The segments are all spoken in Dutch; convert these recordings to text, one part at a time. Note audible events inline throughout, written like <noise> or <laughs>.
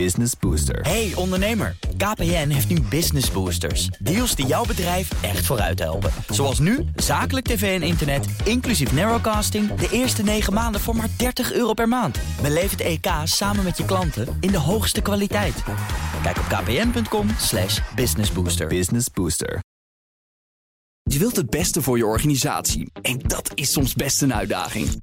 Business Booster. Hey ondernemer, KPN heeft nu Business Boosters. Deals die jouw bedrijf echt vooruit helpen. Zoals nu, zakelijk tv en internet, inclusief narrowcasting... de eerste 9 maanden voor maar 30 euro per maand. Beleef het EK samen met je klanten in de hoogste kwaliteit. Kijk op kpn.com slash businessbooster. Business Booster. Je wilt het beste voor je organisatie en dat is soms best een uitdaging.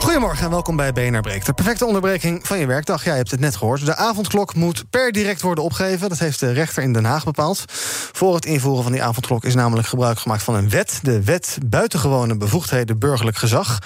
Goedemorgen en welkom bij BNR Breekt. De perfecte onderbreking van je werkdag. Ja, je hebt het net gehoord. De avondklok moet per direct worden opgegeven. Dat heeft de rechter in Den Haag bepaald. Voor het invoeren van die avondklok is namelijk gebruik gemaakt van een wet. De wet buitengewone bevoegdheden burgerlijk gezag.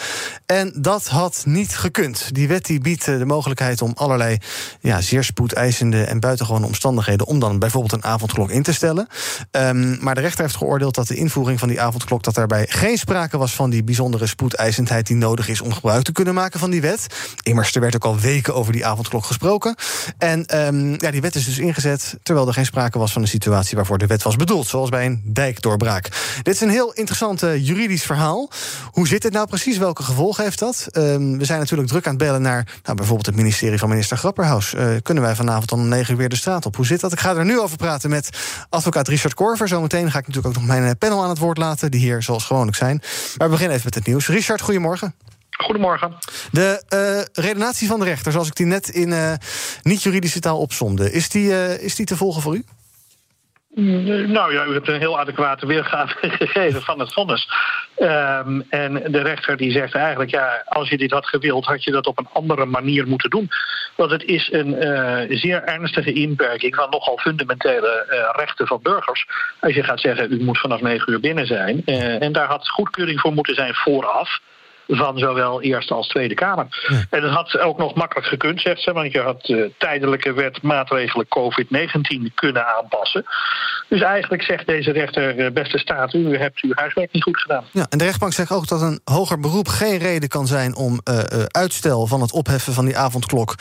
En dat had niet gekund. Die wet die biedt eh, de mogelijkheid om allerlei ja, zeer spoedeisende en buitengewone omstandigheden... om dan bijvoorbeeld een avondklok in te stellen. Um, maar de rechter heeft geoordeeld dat de invoering van die avondklok... dat daarbij geen sprake was van die bijzondere spoedeisendheid... die nodig is om gebruik te kunnen maken van die wet. Immers, er werd ook al weken over die avondklok gesproken. En um, ja, die wet is dus ingezet terwijl er geen sprake was van een situatie waarvoor de wet was bedoeld, zoals bij een dijkdoorbraak. Dit is een heel interessant uh, juridisch verhaal. Hoe zit het nou precies? Welke gevolgen heeft dat? Um, we zijn natuurlijk druk aan het bellen naar nou, bijvoorbeeld het ministerie van minister Grapperhaus. Uh, kunnen wij vanavond om negen uur weer de straat op? Hoe zit dat? Ik ga er nu over praten met advocaat Richard Korver. Zometeen ga ik natuurlijk ook nog mijn panel aan het woord laten, die hier zoals gewoonlijk zijn. Maar we beginnen even met het nieuws. Richard, goedemorgen. Goedemorgen. De uh, redenatie van de rechter, zoals ik die net in uh, niet-juridische taal opzomde, is die, uh, is die te volgen voor u? Nou ja, u hebt een heel adequate weergave <laughs> gegeven van het vonnis. Um, en de rechter die zegt eigenlijk, ja, als je dit had gewild, had je dat op een andere manier moeten doen. Want het is een uh, zeer ernstige inperking van nogal fundamentele uh, rechten van burgers. Als je gaat zeggen, u moet vanaf negen uur binnen zijn. Uh, en daar had goedkeuring voor moeten zijn vooraf van zowel Eerste als Tweede Kamer. Ja. En dat had ook nog makkelijk gekund, zegt ze, want je had uh, tijdelijke wet maatregelen COVID-19 kunnen aanpassen. Dus eigenlijk zegt deze rechter, uh, beste staat, u hebt uw huiswerk niet goed gedaan. Ja, en de rechtbank zegt ook dat een hoger beroep geen reden kan zijn om uh, uitstel van het opheffen van die avondklok,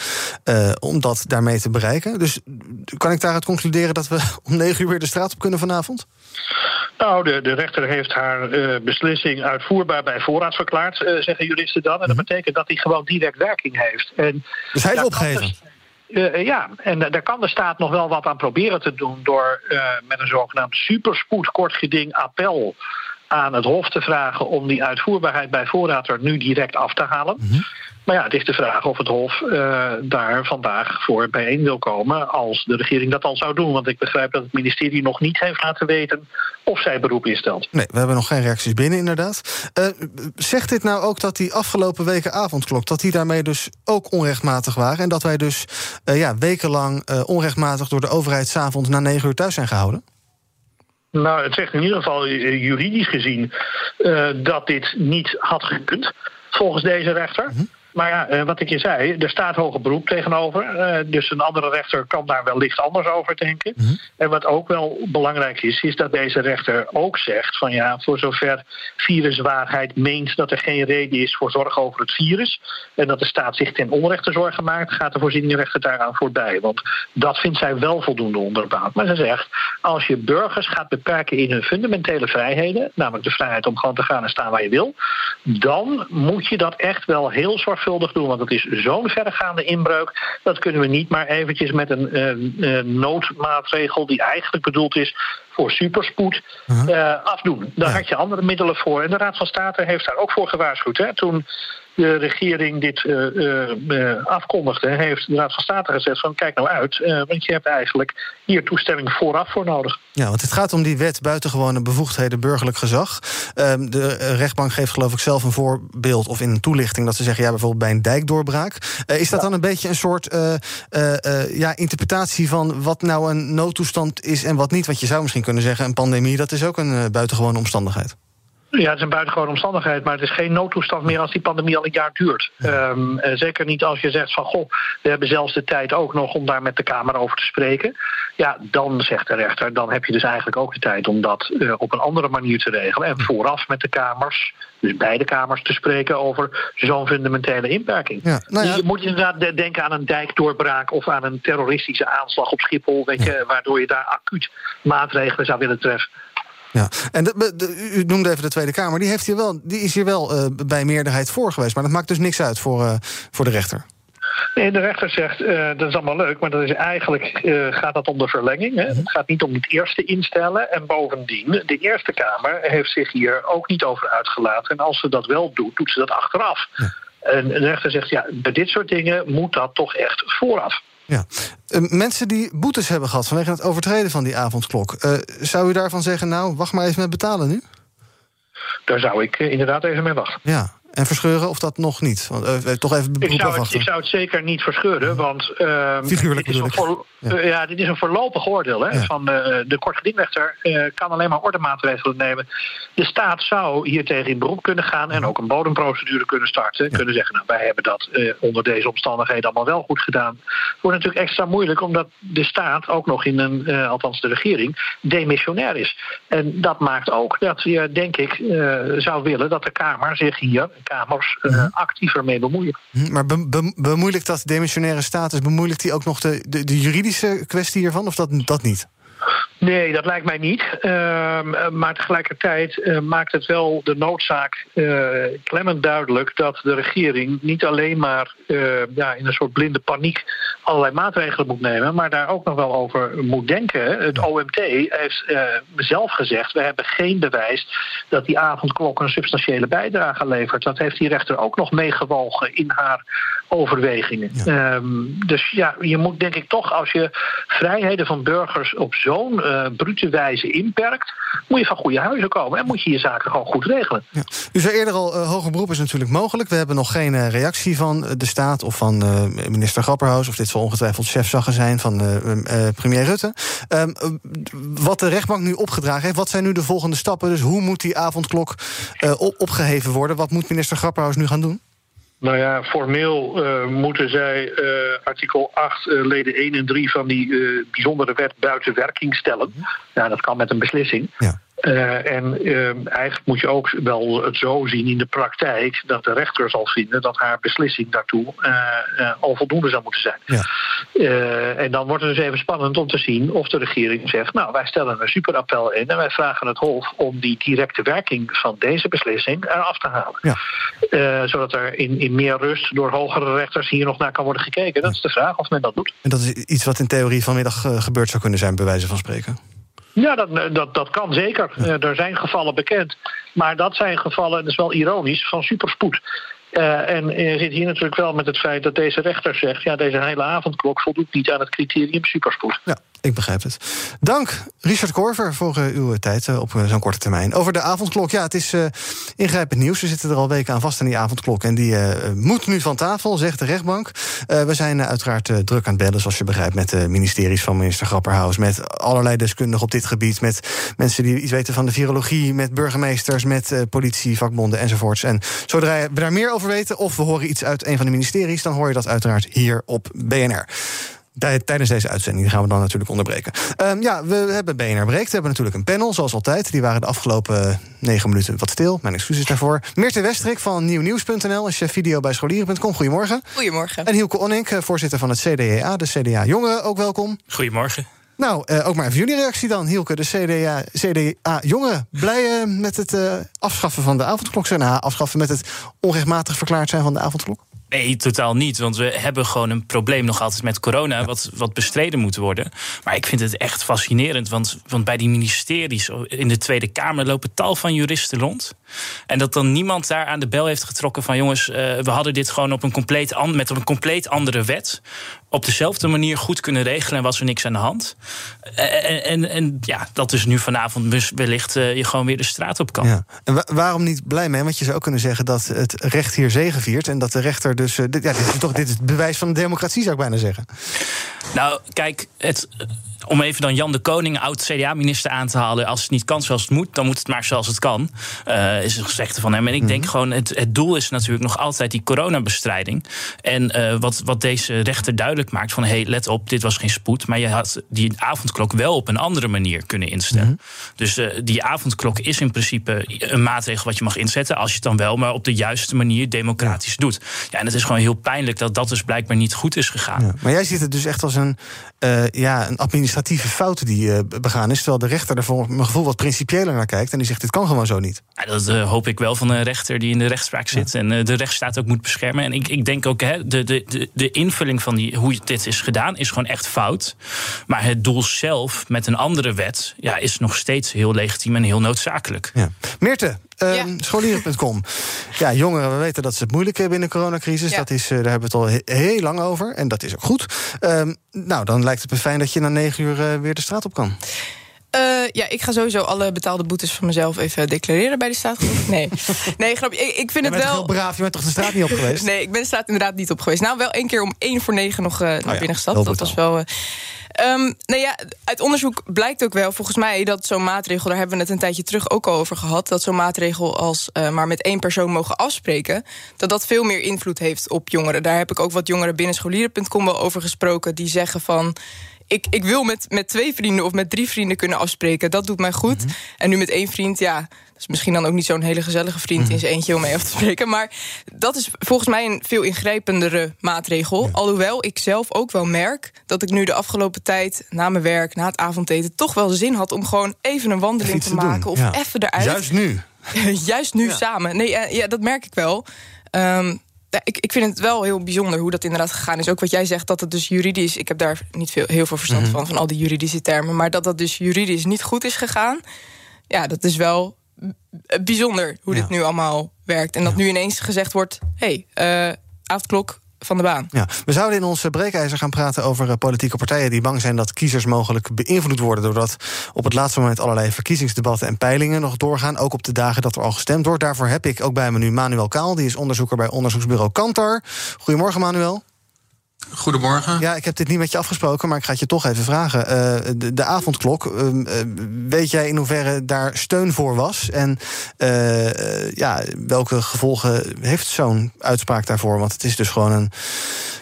om dat daarmee te bereiken. Dus kan ik daaruit concluderen dat we <laughs> om negen uur weer de straat op kunnen vanavond? Nou, de, de rechter heeft haar beslissing uitvoerbaar bij voorraad verklaard, zeggen juristen dan. En dat betekent dat hij gewoon direct werking heeft. En dus hij is opgegeven? Uh, ja, en daar kan de staat nog wel wat aan proberen te doen... door met een zogenaamd superspoed kort geding appel aan het Hof te vragen... om die uitvoerbaarheid bij voorraad er nu direct af te halen. Mm -hmm. Maar ja, het is de vraag of het Hof uh, daar vandaag voor bijeen wil komen als de regering dat al zou doen. Want ik begrijp dat het ministerie nog niet heeft laten weten of zij beroep instelt. Nee, we hebben nog geen reacties binnen inderdaad. Uh, zegt dit nou ook dat die afgelopen weken avondklok... dat die daarmee dus ook onrechtmatig waren... en dat wij dus uh, ja, wekenlang onrechtmatig door de overheid... s'avonds na negen uur thuis zijn gehouden? Nou, het zegt in ieder geval juridisch gezien dat dit niet had gekund, volgens deze rechter. -hmm. Maar ja, wat ik je zei, er staat hoger beroep tegenover. Dus een andere rechter kan daar wellicht anders over denken. Mm -hmm. En wat ook wel belangrijk is, is dat deze rechter ook zegt... van ja, voor zover viruswaarheid meent dat er geen reden is voor zorg over het virus... en dat de staat zich ten onrechte zorgen maakt... gaat de voorzieningrechter daaraan voorbij. Want dat vindt zij wel voldoende onderbouwd. Maar ze zegt, als je burgers gaat beperken in hun fundamentele vrijheden... namelijk de vrijheid om gewoon te gaan en staan waar je wil... dan moet je dat echt wel heel zorgvuldig zorgvuldig doen. Want het is zo'n verregaande inbreuk. Dat kunnen we niet maar eventjes met een uh, uh, noodmaatregel die eigenlijk bedoeld is voor superspoed uh -huh. uh, afdoen. Daar ja. had je andere middelen voor. En de Raad van State heeft daar ook voor gewaarschuwd. Hè? Toen de regering dit uh, uh, afkondigde, heeft de Raad van State gezegd van kijk nou uit, want je hebt eigenlijk hier toestemming vooraf voor nodig. Ja, want het gaat om die wet buitengewone bevoegdheden burgerlijk gezag. Ehm, de rechtbank geeft geloof ik zelf een voorbeeld of in een toelichting dat ze zeggen ja bijvoorbeeld bij een dijkdoorbraak. is dat ja. dan een beetje een soort ja, interpretatie van wat nou een noodtoestand is en wat niet? Want je zou misschien kunnen zeggen een pandemie dat is ook een buitengewone omstandigheid. Ja, het is een buitengewone omstandigheid, maar het is geen noodtoestand meer als die pandemie al een jaar duurt. Um, zeker niet als je zegt van goh, we hebben zelfs de tijd ook nog om daar met de Kamer over te spreken. Ja, dan zegt de rechter, dan heb je dus eigenlijk ook de tijd om dat uh, op een andere manier te regelen. En vooraf met de Kamers, dus beide Kamers, te spreken over zo'n fundamentele inperking. Ja, nou ja. Je moet inderdaad denken aan een dijkdoorbraak of aan een terroristische aanslag op Schiphol, weet je, waardoor je daar acuut maatregelen zou willen treffen. Ja, en de, u noemde even de Tweede Kamer. Die, heeft hier wel, die is hier wel uh, bij meerderheid voor geweest. Maar dat maakt dus niks uit voor, uh, voor de rechter. Nee, de rechter zegt uh, dat is allemaal leuk, maar dat is eigenlijk gaat dat om de verlenging. Hè? Het gaat niet om het eerste instellen. En bovendien, de Eerste Kamer heeft zich hier ook niet over uitgelaten. En als ze dat wel doet, doet ze dat achteraf. Ja. En de rechter zegt, ja, bij dit soort dingen moet dat toch echt vooraf. Ja. Uh, mensen die boetes hebben gehad vanwege het overtreden van die avondklok. Uh, zou u daarvan zeggen, nou, wacht maar even met betalen nu? Daar zou ik uh, inderdaad even mee wachten. Ja, en verscheuren of dat nog niet? Want, uh, toch even ik zou, het, ik zou het zeker niet verscheuren, want... Uh, Figuurlijk dit is, voor, ja. Uh, ja. dit is een voorlopig oordeel. Hè, ja. van, de kortgedingrechter kan alleen maar ordemaatregelen nemen. De staat zou hier tegen in beroep kunnen gaan... en ook een bodemprocedure kunnen starten. Ja. Kunnen zeggen, nou, wij hebben dat onder deze omstandigheden allemaal wel goed gedaan. Het wordt natuurlijk extra moeilijk... omdat de staat ook nog in een, althans de regering, demissionair is. En dat maakt ook dat je, denk ik, zou willen... dat de Kamer zich hier kamers uh, actiever mee bemoeien. Mhm, maar be be bemoeilijkt dat demissionaire status, bemoeilijkt die ook nog de, de, de juridische kwestie hiervan, of dat, dat niet? Nee, dat lijkt mij niet. Uh, maar tegelijkertijd uh, maakt het wel de noodzaak uh, klemmend duidelijk dat de regering niet alleen maar ja, in een soort blinde paniek allerlei maatregelen moet nemen, maar daar ook nog wel over moet denken. Het OMT heeft zelf gezegd: we hebben geen bewijs dat die avondklok een substantiële bijdrage levert. Dat heeft die rechter ook nog meegewogen in haar overwegingen. Ja. Um, dus ja, je moet denk ik toch, als je vrijheden van burgers op zo'n uh, brute wijze inperkt, moet je van goede huizen komen en moet je je zaken gewoon goed regelen. Ja. U zei eerder al, uh, hoger beroep is natuurlijk mogelijk. We hebben nog geen uh, reactie van de staat of van minister Grapperhaus, of dit zal ongetwijfeld chefzaggen zijn van premier Rutte. Um, wat de rechtbank nu opgedragen heeft, wat zijn nu de volgende stappen? Dus hoe moet die avondklok op opgeheven worden? Wat moet minister Grapperhaus nu gaan doen? Nou ja, formeel uh, moeten zij uh, artikel 8, uh, leden 1 en 3 van die bijzondere wet buiten werking stellen. Ja, dat kan met een beslissing. Ja. Uh, en uh, eigenlijk moet je ook wel het zo zien in de praktijk dat de rechter zal vinden dat haar beslissing daartoe uh, al voldoende zou moeten zijn. Ja. en dan wordt het dus even spannend om te zien of de regering zegt: Nou, wij stellen een superappel in en wij vragen het Hof om die directe werking van deze beslissing eraf te halen. Ja. zodat er in, in meer rust door hogere rechters hier nog naar kan worden gekeken. Dat is de vraag of men dat doet. En dat is iets wat in theorie vanmiddag gebeurd zou kunnen zijn, bij wijze van spreken. Ja, dat, dat, dat kan zeker. Ja. er zijn gevallen bekend. Maar dat zijn gevallen, dat is wel ironisch, van superspoed. Uh, en je zit hier natuurlijk wel met het feit dat deze rechter zegt... ja, deze hele avondklok voldoet niet aan het criterium superspoed. Ja, ik begrijp het. Dank, Richard Korver, voor uh, uw tijd uh, op zo'n korte termijn. Over de avondklok, ja, het is ingrijpend nieuws. We zitten er al weken aan vast aan die avondklok. En die moet nu van tafel, zegt de rechtbank. we zijn uiteraard druk aan het bellen, zoals je begrijpt... met de ministeries van minister Grapperhaus... met allerlei deskundigen op dit gebied... met mensen die iets weten van de virologie... met burgemeesters, met politie, vakbonden enzovoorts. En zodra we daar meer over weten of we horen iets uit een van de ministeries... dan hoor je dat uiteraard hier op BNR. Tijdens deze uitzending gaan we dan natuurlijk onderbreken. Um, ja, we hebben BNR Breekt. We hebben natuurlijk een panel, zoals altijd. Die waren de afgelopen negen minuten wat stil. Mijn excuses daarvoor. Meerte Westrik van nieuwnieuws.nl chef video bij scholieren.com. Goedemorgen. Goedemorgen. En Hielke Onink, eh, voorzitter van het CDA, de CDA Jongeren. Ook welkom. Goedemorgen. Nou, uh, ook maar even jullie reactie dan, Hielke. De CDA, CDA Jongeren, blij uh, met het uh, afschaffen van de avondklok? Nou, afschaffen met het onrechtmatig verklaard zijn van de avondklok? Nee, totaal niet. Want we hebben gewoon een probleem nog altijd met corona, wat, wat bestreden moet worden. Maar ik vind het echt fascinerend. Want, want bij die ministeries in de Tweede Kamer lopen tal van juristen rond. En dat dan niemand daar aan de bel heeft getrokken van jongens, uh, we hadden dit gewoon op een compleet an, met een compleet andere wet. Op dezelfde manier goed kunnen regelen en was er niks aan de hand. En, en, en ja, dat is nu vanavond wellicht uh, je gewoon weer de straat op kan. Ja. En wa waarom niet blij mee? Want je zou ook kunnen zeggen dat het recht hier zegeviert. En dat de rechter dus. Uh, dit, ja, dit is toch dit is het bewijs van de democratie, zou ik bijna zeggen. Nou, kijk, het om even dan Jan de Koning, oud-CDA-minister, aan te halen. Als het niet kan zoals het moet, dan moet het maar zoals het kan. Uh, is een gezegde van hem. En ik denk mhm. gewoon, het, het doel is natuurlijk nog altijd die coronabestrijding. En uh, wat, wat deze rechter duidelijk maakt: van hé, hey, let op, dit was geen spoed. Maar je had die avondklok wel op een andere manier kunnen instellen. Mhm. Dus uh, die avondklok is in principe een maatregel wat je mag inzetten. Als je het dan wel, maar op de juiste manier democratisch doet. Ja, en het is gewoon heel pijnlijk dat dat dus blijkbaar niet goed is gegaan. Ja, maar jij ziet het dus echt als een, ja, een administratieve fout die begaan is. Terwijl de rechter er voor mijn gevoel wat principiëler naar kijkt. En die zegt: dit kan gewoon zo niet. Ja, dat hoop ik wel van een rechter die in de rechtspraak zit. En de rechtsstaat ook moet beschermen. En ik, ik denk ook, hè, de, de, de invulling van die, hoe dit is gedaan, is gewoon echt fout. Maar het doel zelf met een andere wet ja, is nog steeds heel legitiem en heel noodzakelijk. Ja. Meerte, Um, Scholieren.com. Ja, jongeren, we weten dat ze het moeilijk hebben in de coronacrisis. Dat is, eh, daar hebben we het al heel lang over. En dat is ook goed. Um, nou, dan lijkt het me fijn dat je na negen uur uh, weer de straat op kan. Uh, ja, ik ga sowieso alle betaalde boetes van mezelf even declareren bij de staat. Nee, <laughs> nee grapje. Ik, ik vind het wel. heel braaf, je bent toch de straat niet op geweest? <laughs> nee, ik ben de straat inderdaad niet op geweest. Nou, wel één keer om één voor negen nog uh, naar oh binnen gestapt. Dat was wel. Uh, Um, nou ja, uit onderzoek blijkt ook wel, volgens mij, dat zo'n maatregel, daar hebben we het een tijdje terug ook al over gehad, dat zo'n maatregel als uh, maar met één persoon mogen afspreken, dat dat veel meer invloed heeft op jongeren. Daar heb ik ook wat jongeren binnen scholieren.com wel over gesproken, die zeggen van ik, ik wil met, met twee vrienden of met drie vrienden kunnen afspreken. Dat doet mij goed. Mhm. En nu met één vriend, ja, dat is misschien dan ook niet zo'n hele gezellige vriend in zijn eentje om mee af te spreken. Maar dat is volgens mij een veel ingrijpendere maatregel. Alhoewel ik zelf ook wel merk dat ik nu de afgelopen tijd na mijn werk, na het avondeten, toch wel zin had om gewoon even een wandeling te, maken. Of even eruit. Juist nu. <laughs> Juist nu samen. Nee, eh, ja, dat merk ik wel. Um, ik, ik vind het wel heel bijzonder hoe dat inderdaad gegaan is. Ook wat jij zegt, dat het dus juridisch... ik heb daar niet veel, heel veel verstand mhm. van, van al die juridische termen... maar dat dat dus juridisch niet goed is gegaan... ja, dat is wel bijzonder hoe dit nu allemaal werkt. En dat nu ineens gezegd wordt... hé, hey, uh, avondklok, van de baan. Ja, we zouden in onze breekijzer gaan praten over uh, politieke partijen die bang zijn dat kiezers mogelijk beïnvloed worden. doordat op het laatste moment allerlei verkiezingsdebatten en peilingen nog doorgaan. Ook op de dagen dat er al gestemd wordt. Daarvoor heb ik ook bij me nu Manuel Kaal, die is onderzoeker bij onderzoeksbureau Kantar. Goedemorgen, Manuel. Goedemorgen. Ja, ik heb dit niet met je afgesproken, maar ik ga het je toch even vragen. Uh, de, de, avondklok, uh, weet jij in hoeverre daar steun voor was? En uh, ja, welke gevolgen heeft zo'n uitspraak daarvoor? Want het is dus gewoon een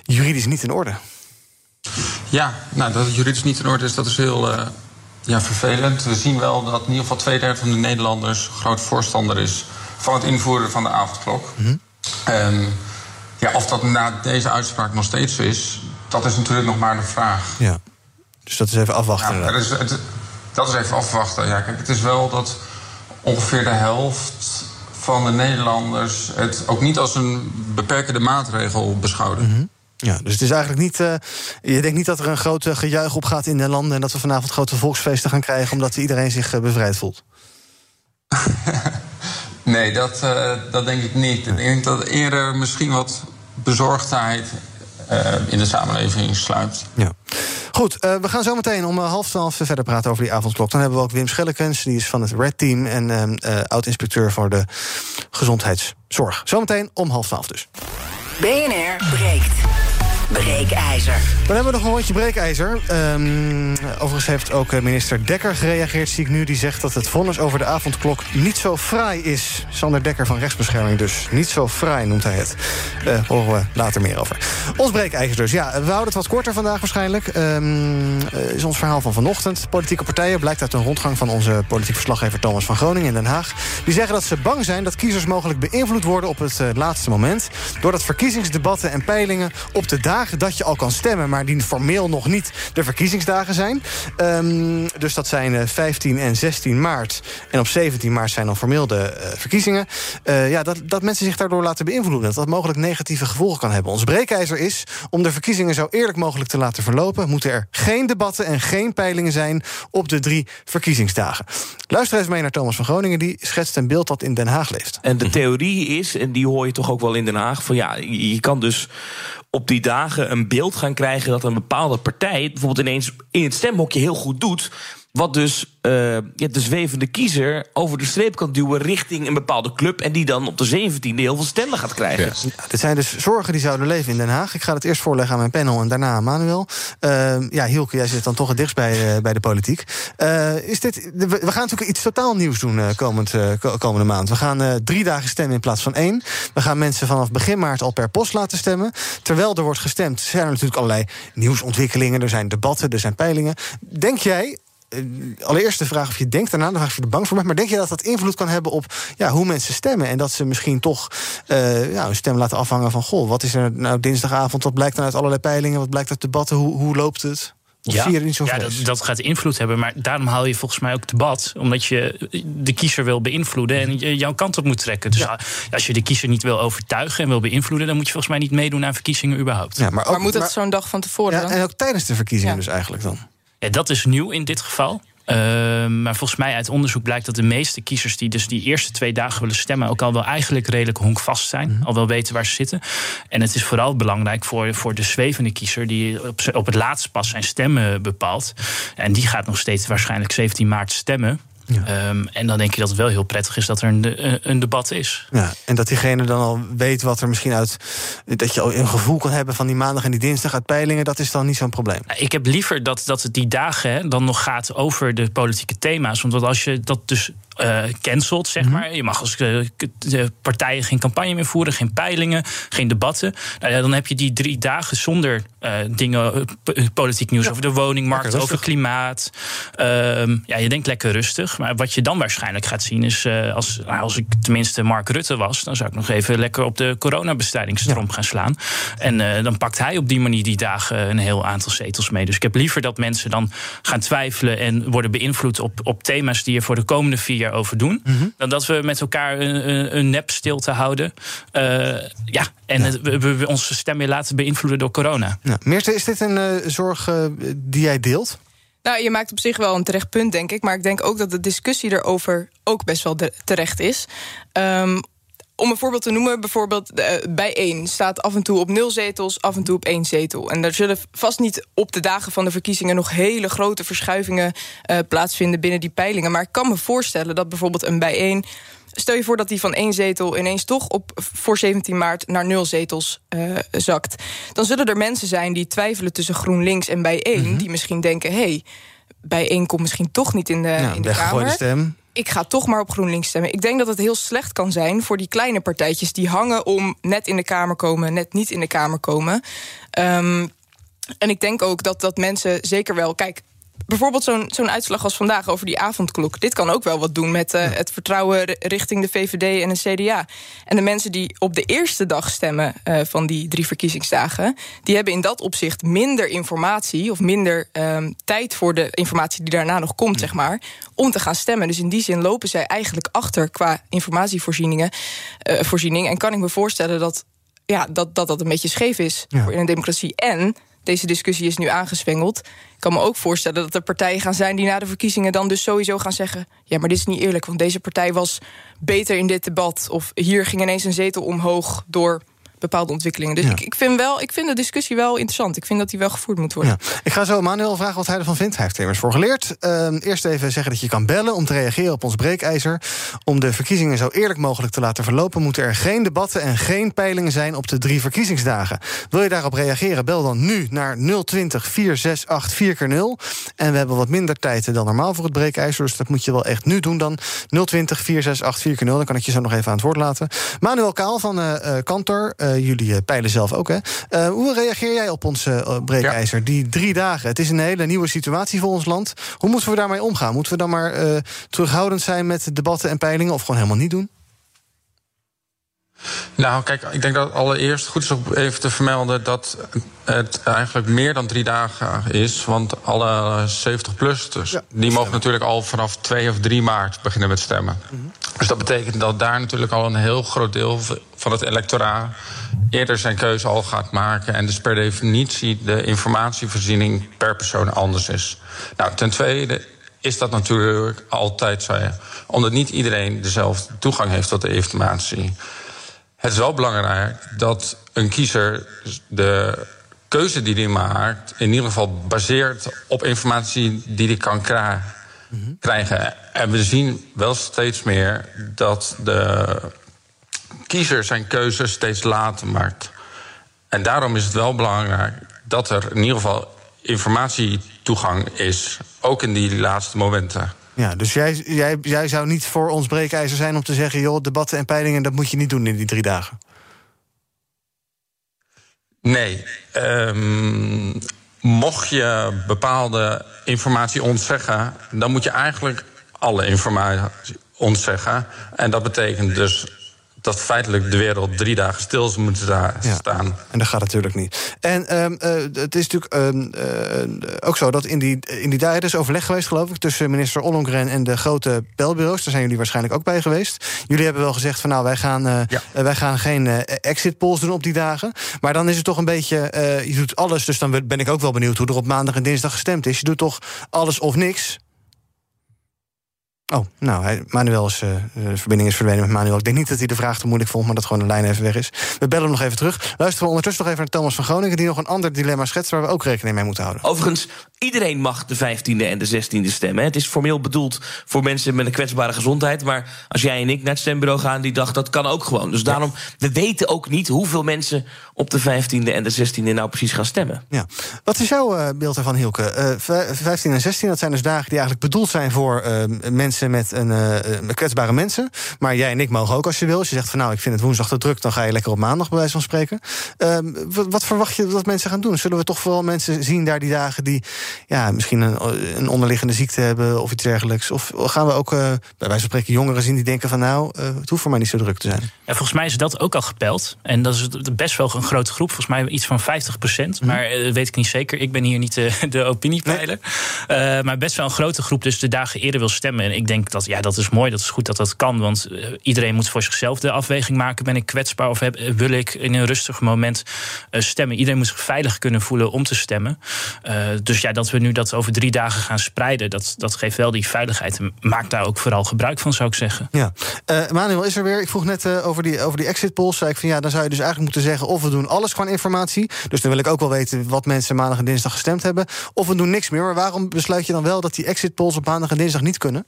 juridisch niet in orde. Ja, nou, dat het juridisch niet in orde is, dat is heel ja, vervelend. We zien wel dat in ieder geval twee derde van de Nederlanders groot voorstander is van het invoeren van de avondklok. Mm ja, of dat na deze uitspraak nog steeds zo is, dat is natuurlijk nog maar de vraag. Ja, dus dat is even afwachten. Ja, dat, is, het, dat is even afwachten. Ja, kijk, het is wel dat ongeveer de helft van de Nederlanders het ook niet als een beperkende maatregel beschouwen. Mhm. Ja, dus het is eigenlijk niet. Uh, je denkt niet dat er een grote gejuich op gaat in de landen en dat we vanavond grote volksfeesten gaan krijgen omdat iedereen zich uh, bevrijd voelt. <laughs> nee, dat, uh, dat denk ik niet. Ik denk dat eerder misschien wat bezorgdheid uh, in de samenleving sluipt. Ja. Goed, uh, we gaan zo meteen om uh, half twaalf verder praten over die avondklok. Dan hebben we ook Wim Schellekens, die is van het Red Team... en oud-inspecteur voor de gezondheidszorg. Zometeen om half twaalf dus. BNR breekt. Breekijzer. Dan hebben we nog een rondje breekijzer. Um, overigens heeft ook eh, minister Dekker gereageerd, zie ik nu. Die zegt dat het vonnis over de avondklok niet zo fraai is. Sander Dekker van Rechtsbescherming dus. Niet zo fraai noemt hij het. Uh, horen we later meer over. Ons breekijzer dus. Ja, we houden het wat korter vandaag waarschijnlijk. Um, is ons verhaal van vanochtend. Politieke partijen, blijkt uit een rondgang van onze politiek verslaggever Thomas van Groningen in Den Haag. Die zeggen dat ze bang zijn dat kiezers mogelijk beïnvloed worden op het laatste moment. Doordat verkiezingsdebatten en peilingen op de dagen dat je al kan stemmen... maar die formeel nog niet de verkiezingsdagen zijn. Um, dus dat zijn 15 eh, en 16 maart. En op 17 maart zijn dan formeel de uh, verkiezingen. Uh, ja, dat, dat mensen zich daardoor laten beïnvloeden. Dat dat mogelijk negatieve gevolgen kan hebben. Ons breekijzer is, om de verkiezingen zo eerlijk mogelijk te laten verlopen... moeten er geen debatten en geen peilingen zijn op de drie verkiezingsdagen. Luister eens mee naar Thomas van Groningen. Die schetst een beeld dat in Den Haag leeft. En de theorie is, en die hoor je toch ook wel in Den Haag... van ja, je kan dus op die dagen een beeld gaan krijgen dat een bepaalde partij bijvoorbeeld ineens in het stemhokje heel goed doet. Wat dus uh, de zwevende kiezer over de streep kan duwen richting een bepaalde club. En die dan op de 17e heel veel stemmen gaat krijgen. Ja. dit zijn dus zorgen die zouden leven in Den Haag. Ik ga het eerst voorleggen aan mijn panel en daarna aan Manuel. Uh, ja, Hielke, jij zit dan toch het dichtst bij, uh, bij de politiek. is dit, we gaan natuurlijk iets totaal nieuws doen komend, komende maand. We gaan drie dagen stemmen in plaats van één. We gaan mensen vanaf begin maart al per post laten stemmen. Terwijl er wordt gestemd, zijn er natuurlijk allerlei nieuwsontwikkelingen. Er zijn debatten, er zijn peilingen. Denk jij eh, allereerst de vraag of je denkt daarna, dan vraag of je er bang voor bent. Maar denk je dat dat invloed kan hebben op ja, hoe mensen stemmen? En dat ze misschien toch uh, ja, hun stem laten afhangen van: goh, wat is er nou dinsdagavond? Wat blijkt dan uit allerlei peilingen? Wat blijkt uit debatten? Hoe, hoe loopt het? ja, ja dat, dat, gaat invloed hebben. Maar daarom haal je volgens mij ook debat. Omdat je de kiezer wil beïnvloeden en jouw kant op moet trekken. Dus als je de kiezer niet wil overtuigen en wil beïnvloeden... dan moet je volgens mij niet meedoen aan verkiezingen überhaupt. Ja, maar, ook, maar moet het zo'n dag van tevoren En ook tijdens de verkiezingen dus eigenlijk dan? Ja, dat is nieuw in dit geval. Ehm, maar volgens mij uit onderzoek blijkt dat de meeste kiezers die dus die eerste twee dagen willen stemmen, ook al wel eigenlijk redelijk honkvast zijn. Mhm. Al wel weten waar ze zitten. En het is vooral belangrijk voor, voor de zwevende kiezer, die op, op het laatst pas zijn stemmen bepaalt. En die gaat nog steeds waarschijnlijk 17 maart stemmen. Ehm, en dan denk je dat het wel heel prettig is dat er een, een, debat is. Ja, en dat diegene dan al weet wat er misschien uit. dat je al een gevoel kan hebben van die maandag en die dinsdag uit peilingen, dat is dan niet zo'n probleem. Ik heb liever dat, dat het die dagen hè, dan nog gaat over de politieke thema's. Want als je dat dus uh, cancelt, zeg mhm. maar. Je mag als uh, de partijen geen campagne meer voeren, geen peilingen, geen debatten. Nou ja, dan heb je die drie dagen zonder uh, dingen, politiek nieuws over de woningmarkt, over klimaat. Ehm, ja, je denkt lekker rustig. Maar wat je dan waarschijnlijk gaat zien is, als, nou, als ik tenminste Mark Rutte was, dan zou ik nog even lekker op de coronabestrijdingsstrom ja. gaan slaan. En dan pakt hij op die manier die dagen een heel aantal zetels mee. Dus ik heb liever dat mensen dan gaan twijfelen en worden beïnvloed op, op thema's die er voor de komende vier jaar over doen. Mhm. Dan dat we met elkaar een, een nep stilte houden. Uh, ja, en ja. we, we, onze stem weer laten beïnvloeden door corona. Ja. Meerte, is dit een uh, zorg uh, die jij deelt? Nou, je maakt op zich wel een terecht punt, denk ik. Maar ik denk ook dat de discussie erover ook best wel terecht is. Um, om een voorbeeld te noemen, bijvoorbeeld uh, bij één staat af en toe op nul zetels, af en toe op één zetel. En er zullen vast niet op de dagen van de verkiezingen nog hele grote verschuivingen uh, plaatsvinden binnen die peilingen. Maar ik kan me voorstellen dat bijvoorbeeld een bijeen. Stel je voor dat die van één zetel ineens toch op voor 17 maart naar nul zetels uh, zakt. Dan zullen er mensen zijn die twijfelen tussen GroenLinks en bijeen, mm die misschien denken: hé, hey, bijeen komt misschien toch niet in de, ja, in de Kamer. Stem ik ga toch maar op GroenLinks stemmen. Ik denk dat het heel slecht kan zijn voor die kleine partijtjes die hangen om net in de Kamer komen, net niet in de Kamer komen. Um, en ik denk ook dat, dat mensen zeker wel. Kijk, bijvoorbeeld zo'n zo'n uitslag als vandaag over die avondklok. Dit kan ook wel wat doen met uh, het vertrouwen richting de VVD en de CDA. En de mensen die op de eerste dag stemmen uh, van die drie verkiezingsdagen, die hebben in dat opzicht minder informatie of minder um, tijd voor de informatie die daarna nog komt, zeg maar, om te gaan stemmen. Dus in die zin lopen zij eigenlijk achter qua informatievoorzieningen. Uh, voorziening. En kan ik me voorstellen dat ja, dat, dat dat een beetje scheef is ja. voor in een democratie. En deze discussie is nu aangezwengeld. Ik kan me ook voorstellen dat er partijen gaan zijn die na de verkiezingen dan dus sowieso gaan zeggen: ja, maar dit is niet eerlijk, want deze partij was beter in dit debat. Of hier ging ineens een zetel omhoog door bepaalde ontwikkelingen. Dus ik, ik, vind wel, ik vind de discussie wel interessant. Ik vind dat die wel gevoerd moet worden. Ja. Ik ga zo Manuel vragen wat hij ervan vindt. Hij heeft er immers voor geleerd. Uh, eerst even zeggen dat je kan bellen om te reageren op ons breekijzer. Om de verkiezingen zo eerlijk mogelijk te laten verlopen... moeten er geen debatten en geen peilingen zijn op de drie verkiezingsdagen. Wil je daarop reageren, bel dan nu naar 020 468 4 En we hebben wat minder tijd dan normaal voor het breekijzer... dus dat moet je wel echt nu doen dan. 020 468 4 Dan kan ik je zo nog even aan het woord laten. Manuel Kaal van uh, Kantor... Uh, jullie eh, peilen zelf ook, hè? Uh, hoe reageer jij op ons uh, breekijzer? Ja. Die drie dagen. Het is een hele nieuwe situatie voor ons land. Hoe moeten we daarmee omgaan? Moeten we dan maar terughoudend zijn met debatten en peilingen... of gewoon helemaal niet doen? Nou, kijk, ik denk dat het allereerst goed is om even te vermelden dat het eigenlijk meer dan drie dagen is. Want alle 70-plus, dus die mogen natuurlijk al vanaf 2 of 3 maart beginnen met stemmen. Mm -hmm. Dus dat betekent dat daar natuurlijk al een heel groot deel van het electoraat eerder zijn keuze al gaat maken. En dus per definitie de informatievoorziening per persoon anders is. Nou, ten tweede is dat natuurlijk altijd zo. Omdat niet iedereen dezelfde toegang heeft tot de informatie. Het is wel belangrijk dat een kiezer de keuze die hij maakt, in ieder geval baseert op informatie die hij kan krijgen. En we zien wel steeds meer dat de kiezer zijn keuze steeds later maakt. En daarom is het wel belangrijk dat er in ieder geval informatietoegang is. Ook in die laatste momenten. Ja, dus jij, jij, jij zou niet voor ons breekijzer zijn om te zeggen: joh, debatten en peilingen, dat moet je niet doen in die drie dagen. Nee. Um, mocht je bepaalde informatie ontzeggen, dan moet je eigenlijk alle informatie ontzeggen. En dat betekent dus dat feitelijk de wereld drie dagen stil moet staan. Ja, en dat gaat natuurlijk niet. En um, uh, het is natuurlijk um, uh, ook zo dat in die, in die dagen... is overleg geweest, geloof ik, tussen minister Ollongren... en de grote belbureaus. Daar zijn jullie waarschijnlijk ook bij geweest. Jullie hebben wel gezegd van nou, wij gaan, uh, ja. wij gaan geen exit polls doen op die dagen. Maar dan is het toch een beetje... je doet alles, dus dan ben ik ook wel benieuwd... hoe er op maandag en dinsdag gestemd is. Je doet toch alles of niks... Oh, nou, Manuel is, uh, de verbinding is verdwenen met Manuel. Ik denk niet dat hij de vraag te moeilijk vond, maar dat gewoon de lijn even weg is. We bellen hem nog even terug. Luisteren we ondertussen nog even naar Thomas van Groningen... die nog een ander dilemma schetst waar we ook rekening mee moeten houden. Overigens, iedereen mag de 15e en de 16e stemmen. Het is formeel bedoeld voor mensen met een kwetsbare gezondheid... maar als jij en ik naar het stembureau gaan die dag, dat kan ook gewoon. Dus daarom, we weten ook niet hoeveel mensen op de 15e en de 16e nou precies gaan stemmen. Ja. Wat is jouw uh, beeld ervan, Hielke? Uh, 15 en 16, dat zijn dus dagen die eigenlijk bedoeld zijn voor uh, mensen met een uh, kwetsbare mensen. Maar jij en ik mogen ook als je wil. Als je zegt van nou, ik vind het woensdag te druk, dan ga je lekker op maandag bij wijze van spreken. Ehm, wat, wat, verwacht je dat mensen gaan doen? Zullen we toch vooral mensen zien daar die dagen die ja, misschien een, een onderliggende ziekte hebben of iets dergelijks? Of gaan we ook uh, bij wijze van spreken jongeren zien die denken van nou, uh, het hoeft voor mij niet zo druk te zijn? Ja, volgens mij is dat ook al gepeld. En dat is best wel een grote groep. Volgens mij iets van 50 procent. Mm Maar dat weet ik niet zeker. Ik ben hier niet de, <laughs> de opiniepeiler. Nee. maar best wel een grote groep dus de dagen eerder wil stemmen. En ik denk dat ja, dat is mooi, dat is goed dat dat kan. Want uh, iedereen moet voor zichzelf de afweging maken. Ben ik kwetsbaar of heb, wil ik in een rustig moment uh, stemmen? Iedereen moet zich veilig kunnen voelen om te stemmen. Dus ja, dat we nu dat over drie dagen gaan spreiden, dat, dat geeft wel die veiligheid. En maak daar ook vooral gebruik van, zou ik zeggen. Ja. Manuel is er weer. Ik vroeg net over, die, over die exit polls. Zei ik van ja, dan zou je dus eigenlijk moeten zeggen... of we doen alles gewoon informatie. Dus dan wil ik ook wel weten wat mensen maandag en dinsdag gestemd hebben. Of we doen niks meer. Maar waarom besluit je dan wel dat die exit polls op maandag en dinsdag niet kunnen?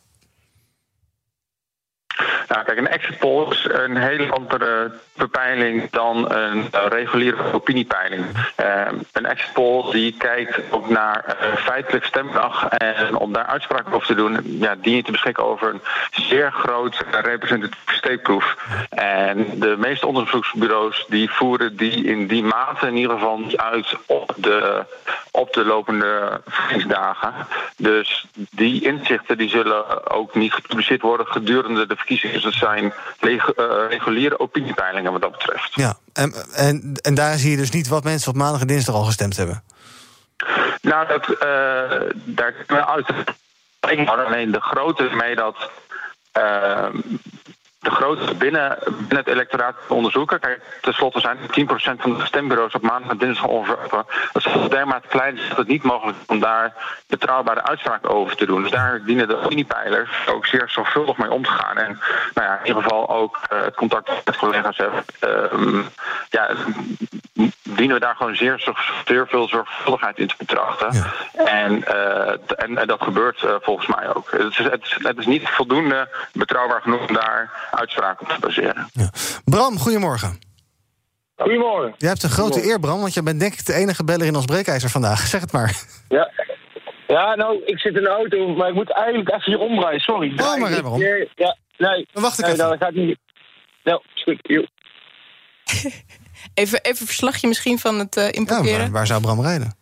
Nou, kijk, een exit poll is een hele andere bepeiling dan een reguliere opiniepeiling. Uh, een exit poll die kijkt ook naar uh, feitelijk stemdag en om daar uitspraken over te doen, ja, dien je te beschikken over een zeer groot representatieve steekproef. En de meeste onderzoeksbureaus die voeren die in die mate in ieder geval uit op de, op de lopende verkiezingsdagen. Dus die inzichten die zullen ook niet gepubliceerd worden gedurende de verkiezingen. Dus dat zijn reguliere opiniepeilingen wat dat betreft. Ja, en, en, en daar zie je dus niet wat mensen op maandag en dinsdag al gestemd hebben? Nou, dat, uh, daar kunnen we uit. Ik alleen de grote mee dat. Uh, de grootste binnen, binnen het electoraat onderzoeken. Kijk, tenslotte zijn 10% van de stembureaus op maandag en dinsdag ongeveer. Dat is dermate klein dat het niet mogelijk is om daar betrouwbare uitspraken over te doen. Dus daar dienen de opiniepeilers ook zeer zorgvuldig mee om te gaan. En nou ja, in ieder geval ook uh, het contact met collega's hebben. Uh, ja, dienen we daar gewoon zeer, zeer veel zorgvuldigheid in te betrachten. Ja. En, uh, en, en, dat gebeurt uh, volgens mij ook. Het is, het, is, het is niet voldoende betrouwbaar genoeg om daar uitspraken op te baseren. Ja. Bram, goedemorgen. Goedemorgen. Je hebt een grote eer, Bram, want je bent denk ik de enige beller in ons breekijzer vandaag. <laughs> Zeg het maar. Ja, ja nou, ik zit in de auto, maar ik moet eigenlijk even hier omdraaien. Sorry. Oh, maar waarom? Ja, nee. Dan wacht ik nee, even. Dan gaat niet... Nou, is goed. Yo. <laughs> even, even verslagje misschien van het uh, importeren. Ja, waar, waar zou Bram rijden?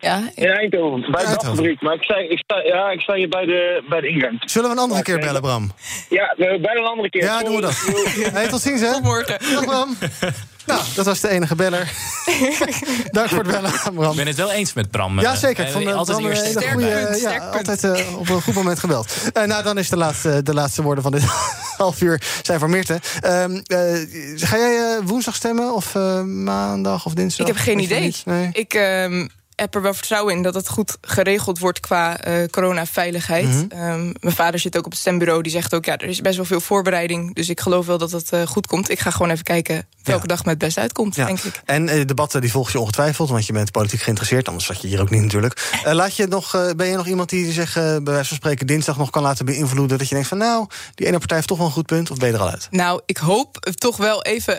Ja, in Eindhoven, bij de fabriek. Maar ik sta, ik, sta, ja, ik sta hier bij de, bij de ingang. Zullen we een andere keer bellen,Ram? Ja, bij een andere keer. Ja, doen we dat. <laughs> hey, tot ziens, hè? Tot morgen. Dag, Bram. Nou, dat was de enige beller. <laughs> Dank voor het bellen, Bram. Ik ben het wel eens met Bram. Ja, zeker. Ik vond uh, altijd Bram, eerst een sterk goede, punt, ja, sterk altijd uh, op een goed moment gebeld. Uh, nou, dan is de laatste, de laatste woorden van dit <laughs> half uur zijn voor Meerte. Um, ga jij woensdag stemmen of maandag of dinsdag? Ik heb geen idee. Nee. Ik... Heb er wel vertrouwen in dat het goed geregeld wordt qua uh, coronaveiligheid. Mm mijn vader zit ook op het stembureau. Die zegt ook, ja, er is best wel veel voorbereiding. Dus ik geloof wel dat het uh, goed komt. Ik ga gewoon even kijken welke dag me het best uitkomt, denk ik. En uh, debatten die volg je ongetwijfeld, want je bent politiek geïnteresseerd. Anders zat je hier ook niet natuurlijk. laat je nog, ben je nog iemand die zich bij wijze van spreken dinsdag nog kan laten beïnvloeden? Dat je denkt van nou, die ene partij heeft toch wel een goed punt, of ben je er al uit? Nou, ik hoop toch wel even,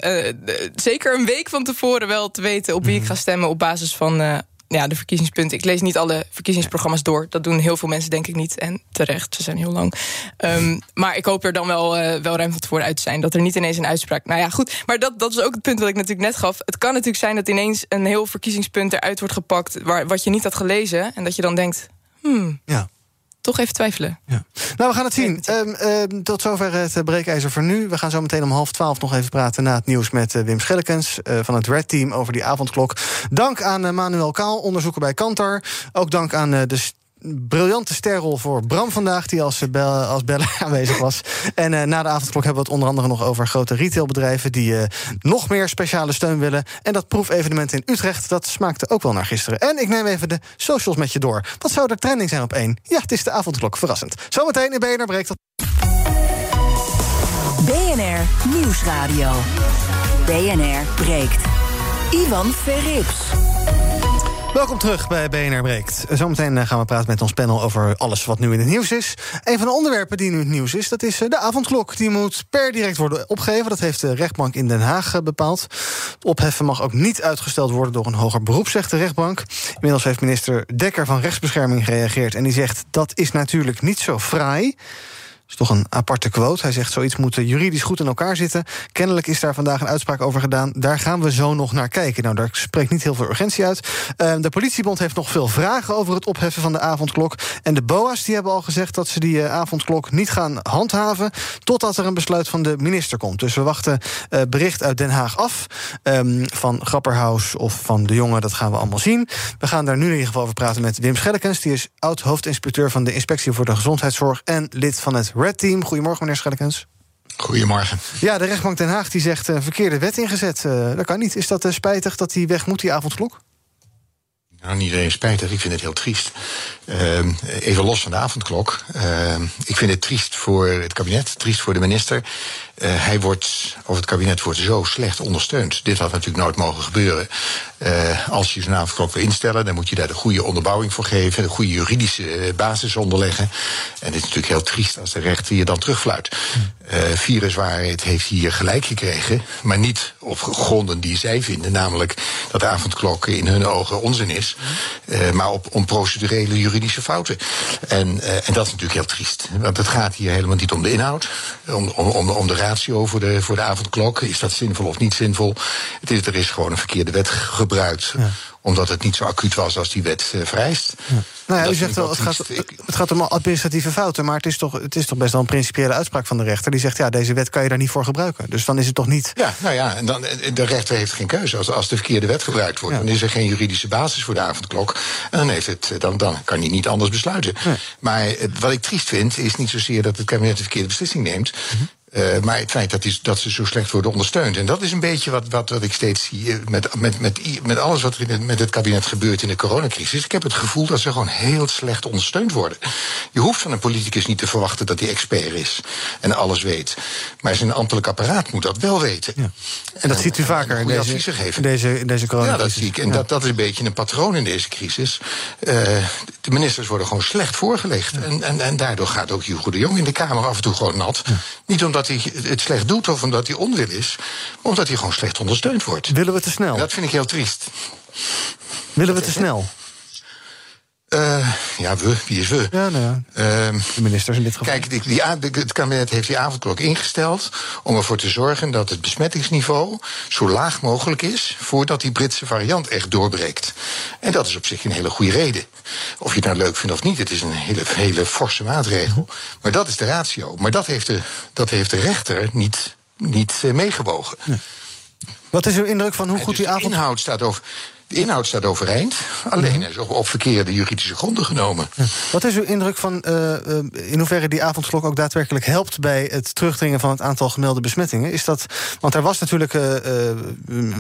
zeker een week van tevoren wel te weten op wie ik mhm. ga stemmen op basis van ja, de verkiezingspunten. Ik lees niet alle verkiezingsprogramma's door. Dat doen heel veel mensen denk ik niet. En terecht, ze zijn heel lang. Um, maar ik hoop er dan wel, uh, wel ruim van uit te zijn. Dat er niet ineens een uitspraak... Nou ja, goed. Maar dat, dat is ook het punt dat ik natuurlijk net gaf. Het kan natuurlijk zijn dat ineens een heel verkiezingspunt eruit wordt gepakt... Waar, wat je niet had gelezen. En dat je dan denkt... Hmm, ja toch even twijfelen. Ja. Nou, we gaan het zien. Um, tot zover het breekijzer voor nu. We gaan zo meteen om half twaalf nog even praten na het nieuws met uh, Wim Schellekens uh, van het Red Team over die avondklok. Dank aan Manuel Kaal, onderzoeker bij Kantar. Ook dank aan de briljante sterrol voor Bram vandaag, die als, eh, bel, als beller <laughs> aanwezig was. En uh, na de avondklok hebben we het onder andere nog over grote retailbedrijven die uh, nog meer speciale steun willen. En dat proefevenement in Utrecht, dat smaakte ook wel naar gisteren. En ik neem even de socials met je door. Wat zou er trending zijn op één? Ja, het is de avondklok, verrassend. Zometeen in BNR breekt dat. BNR Nieuwsradio. BNR breekt. Ivan Verrips. Welkom terug bij BNR Breekt. Zometeen eh, gaan we praten met ons panel over alles wat nu in het nieuws is. Een van de onderwerpen die nu in het nieuws is, dat is eh, de avondklok. Die moet per direct worden opgegeven. Dat heeft de rechtbank in Den Haag eh, bepaald. Het opheffen mag ook niet uitgesteld worden door een hoger beroep, zegt de rechtbank. Inmiddels heeft minister Dekker van Rechtsbescherming gereageerd... en die zegt, dat is natuurlijk niet zo fraai is toch een aparte quote. Hij zegt zoiets moet juridisch goed in elkaar zitten. Kennelijk is daar vandaag een uitspraak over gedaan. Daar gaan we zo nog naar kijken. Nou, daar spreekt niet heel veel urgentie uit. Uh, de politiebond heeft nog veel vragen over het opheffen van de avondklok. En de BOA's die hebben al gezegd dat ze die uh, avondklok niet gaan handhaven... totdat er een besluit van de minister komt. Dus we wachten uh, bericht uit Den Haag af. Um, van Grapperhaus of van De Jonge, dat gaan we allemaal zien. We gaan daar nu in ieder geval over praten met Wim Schellekens. Die is oud-hoofdinspecteur van de Inspectie voor de Gezondheidszorg... en lid van het Red Team. Goedemorgen, meneer Schellekens. Goedemorgen. Ja, de rechtbank Den Haag die zegt een uh, verkeerde wet ingezet. Uh, dat kan niet. Is dat uh, spijtig dat die weg moet, die avondklok? Nou, niet alleen spijtig, ik vind het heel triest. Uh, even los van de avondklok. Uh, ik vind het triest voor het kabinet, triest voor de minister. Uh, hij wordt, of het kabinet wordt zo slecht ondersteund. Dit had natuurlijk nooit mogen gebeuren. Uh, als je zo'n avondklok wil instellen, dan moet je daar de goede onderbouwing voor geven, de goede juridische basis onderleggen. En het is natuurlijk heel triest als de rechter je dan terugfluit. Viruswaarheid heeft hier gelijk gekregen, maar niet op gronden die zij vinden, namelijk dat de avondklok in hun ogen onzin is, maar op, om procedurele juridische fouten. En, en dat is natuurlijk heel triest, want het gaat hier helemaal niet om de inhoud, om, om, om de ratio voor de, voor de avondklok. Is dat zinvol of niet zinvol? Het is, er is gewoon een verkeerde wet gebruikt. Ja omdat het niet zo acuut was als die wet uh, vereist. Ja. Nou ja, u zegt wel, het gaat, het gaat om administratieve fouten... maar het is, toch, het is toch best wel een principiële uitspraak van de rechter... die zegt, ja, deze wet kan je daar niet voor gebruiken. Dus dan is het toch niet... Ja, nou ja, en dan, de rechter heeft geen keuze. Als, als de verkeerde wet gebruikt wordt... dan is er geen juridische basis voor de avondklok. En dan, heeft het, dan, dan kan hij niet anders besluiten. Maar wat ik triest vind, is niet zozeer dat het kabinet de verkeerde beslissing neemt... Mhm. Uh, maar het feit dat, is, dat ze zo slecht worden ondersteund. En dat is een beetje wat, wat, wat ik steeds zie met, met, met, met alles wat er in met het kabinet gebeurt in de coronacrisis. Ik heb het gevoel dat ze gewoon heel slecht ondersteund worden. Je hoeft van een politicus niet te verwachten dat hij expert is en alles weet. Maar zijn ambtelijk apparaat moet dat wel weten. Ja. En dat ziet u vaker in deze, in deze, in deze coronacrisis. Ja, dat zie ik. En dat, dat is een beetje een patroon in deze crisis. Uh, de ministers worden gewoon slecht voorgelegd. Ja. En, en, en daardoor gaat ook Hugo de Jong in de Kamer af en toe gewoon nat. Niet omdat hij het slecht doet of omdat hij onwil is, omdat hij gewoon slecht ondersteund wordt. Willen we te snel? dat vind ik heel triest. Willen we te snel? Uh, ja, we. Wie is we? Ja, nou ja. Uh, de ministers in dit geval. Kijk, die, die, het kabinet heeft die avondklok ingesteld... om ervoor te zorgen dat het besmettingsniveau zo laag mogelijk is... voordat die Britse variant echt doorbreekt. En dat is op zich een hele goede reden. Of je het nou leuk vindt of niet, het is een hele, hele forse maatregel. Maar dat is de ratio. Maar dat heeft de, dat heeft de rechter niet, niet uh, meegewogen. Nee. Wat is uw indruk van hoe goed dus die avond... inhoud staat over... De inhoud staat overeind, alleen is op, op verkeerde juridische gronden genomen. Wat is uw indruk van uh, in hoeverre die avondklok ook daadwerkelijk helpt bij het terugdringen van het aantal gemelde besmettingen? Is dat, want er was natuurlijk uh,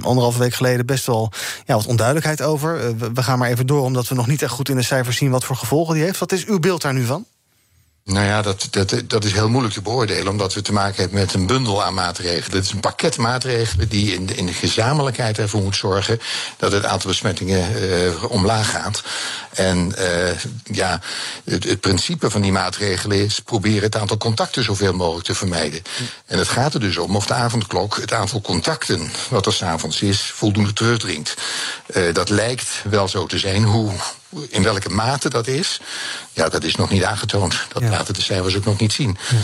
anderhalve week geleden best wel ja, wat onduidelijkheid over. we gaan maar even door, omdat we nog niet echt goed in de cijfers zien wat voor gevolgen die heeft. Wat is uw beeld daar nu van? Nou ja, dat, dat, dat is heel moeilijk te beoordelen, omdat we te maken hebben met een bundel aan maatregelen. Het is een pakket maatregelen die in de, in de gezamenlijkheid ervoor moet zorgen dat het aantal besmettingen uh, omlaag gaat. En uh, ja, het, het, principe van die maatregelen is proberen het aantal contacten zoveel mogelijk te vermijden. En het gaat er dus om of de avondklok het aantal contacten wat er s'avonds is voldoende terugdringt. Uh, dat lijkt wel zo te zijn. Hoe in welke mate dat is, ja, dat is nog niet aangetoond. Dat ja. laten de cijfers ook nog niet zien. Ja.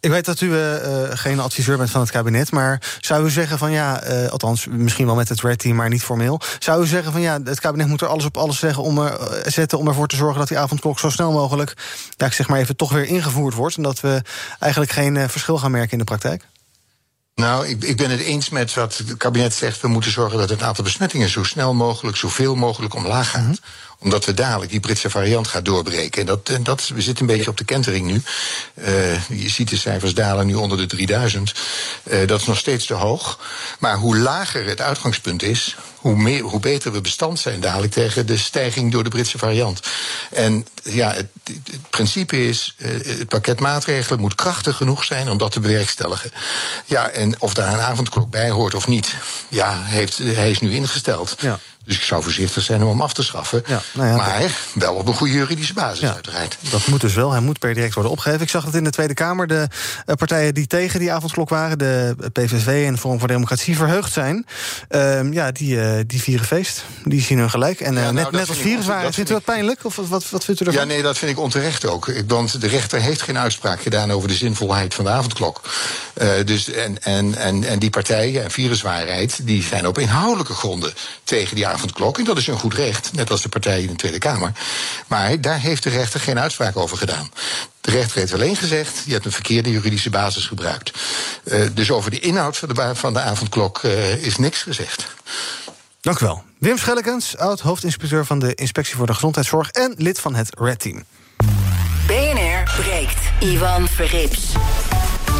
Ik weet dat u uh, geen adviseur bent van het kabinet, maar zou u zeggen van ja, uh, althans misschien wel met het Red Team, maar niet formeel. Zou u zeggen van ja, het kabinet moet er alles op alles zeggen om er, zetten om ervoor te zorgen dat die avondklok zo snel mogelijk, ja, ik zeg maar even, toch weer ingevoerd wordt. En dat we eigenlijk geen verschil gaan merken in de praktijk? Nou, ik, ik ben het eens met wat het kabinet zegt. We moeten zorgen dat het aantal besmettingen zo snel mogelijk, zoveel mogelijk omlaag gaat. Mm -hmm omdat we dadelijk die Britse variant gaat doorbreken. En dat, en dat, we zitten een beetje op de kentering nu. Uh, je ziet de cijfers dalen nu onder de 3000. Uh, dat is nog steeds te hoog. Maar hoe lager het uitgangspunt is, hoe, meer, hoe beter we bestand zijn dadelijk tegen de stijging door de Britse variant. En ja, het, principe is, uh, het pakket maatregelen moet krachtig genoeg zijn om dat te bewerkstelligen. Ja, en of daar een avondklok bij hoort of niet, ja, heeft, hij is nu ingesteld. Ja. Dus ik zou voorzichtig zijn om hem af te schaffen. Ja, nou ja, maar wel op een goede juridische basis, ja, uiteraard. Dat moet dus wel. Hij moet per direct worden opgegeven. Ik zag dat in de Tweede Kamer de uh, partijen die tegen die avondklok waren... de PVV en Forum voor Democratie verheugd zijn. Uh, ja, die, uh, die vieren feest. Die zien hun gelijk. En nou, net, net als viruswaarheid, vindt u dat pijnlijk? Of wat, wat vindt u ervan? Ja, nee, dat vind ik onterecht ook. Want de rechter heeft geen uitspraak gedaan over de zinvolheid van de avondklok. dus, en, en, en, en die partijen en viruswaarheid... die zijn op inhoudelijke gronden tegen die avondklok. En dat is een goed recht, net als de partijen in de Tweede Kamer. Maar daar heeft de rechter geen uitspraak over gedaan. De rechter heeft alleen gezegd: je hebt een verkeerde juridische basis gebruikt. Uh, dus over de inhoud van de, van de avondklok uh, is niks gezegd. Dank u wel. Wim Schellekens, oud hoofdinspecteur van de Inspectie voor de Gezondheidszorg en lid van het Red Team. BNR breekt. Ivan Verrips.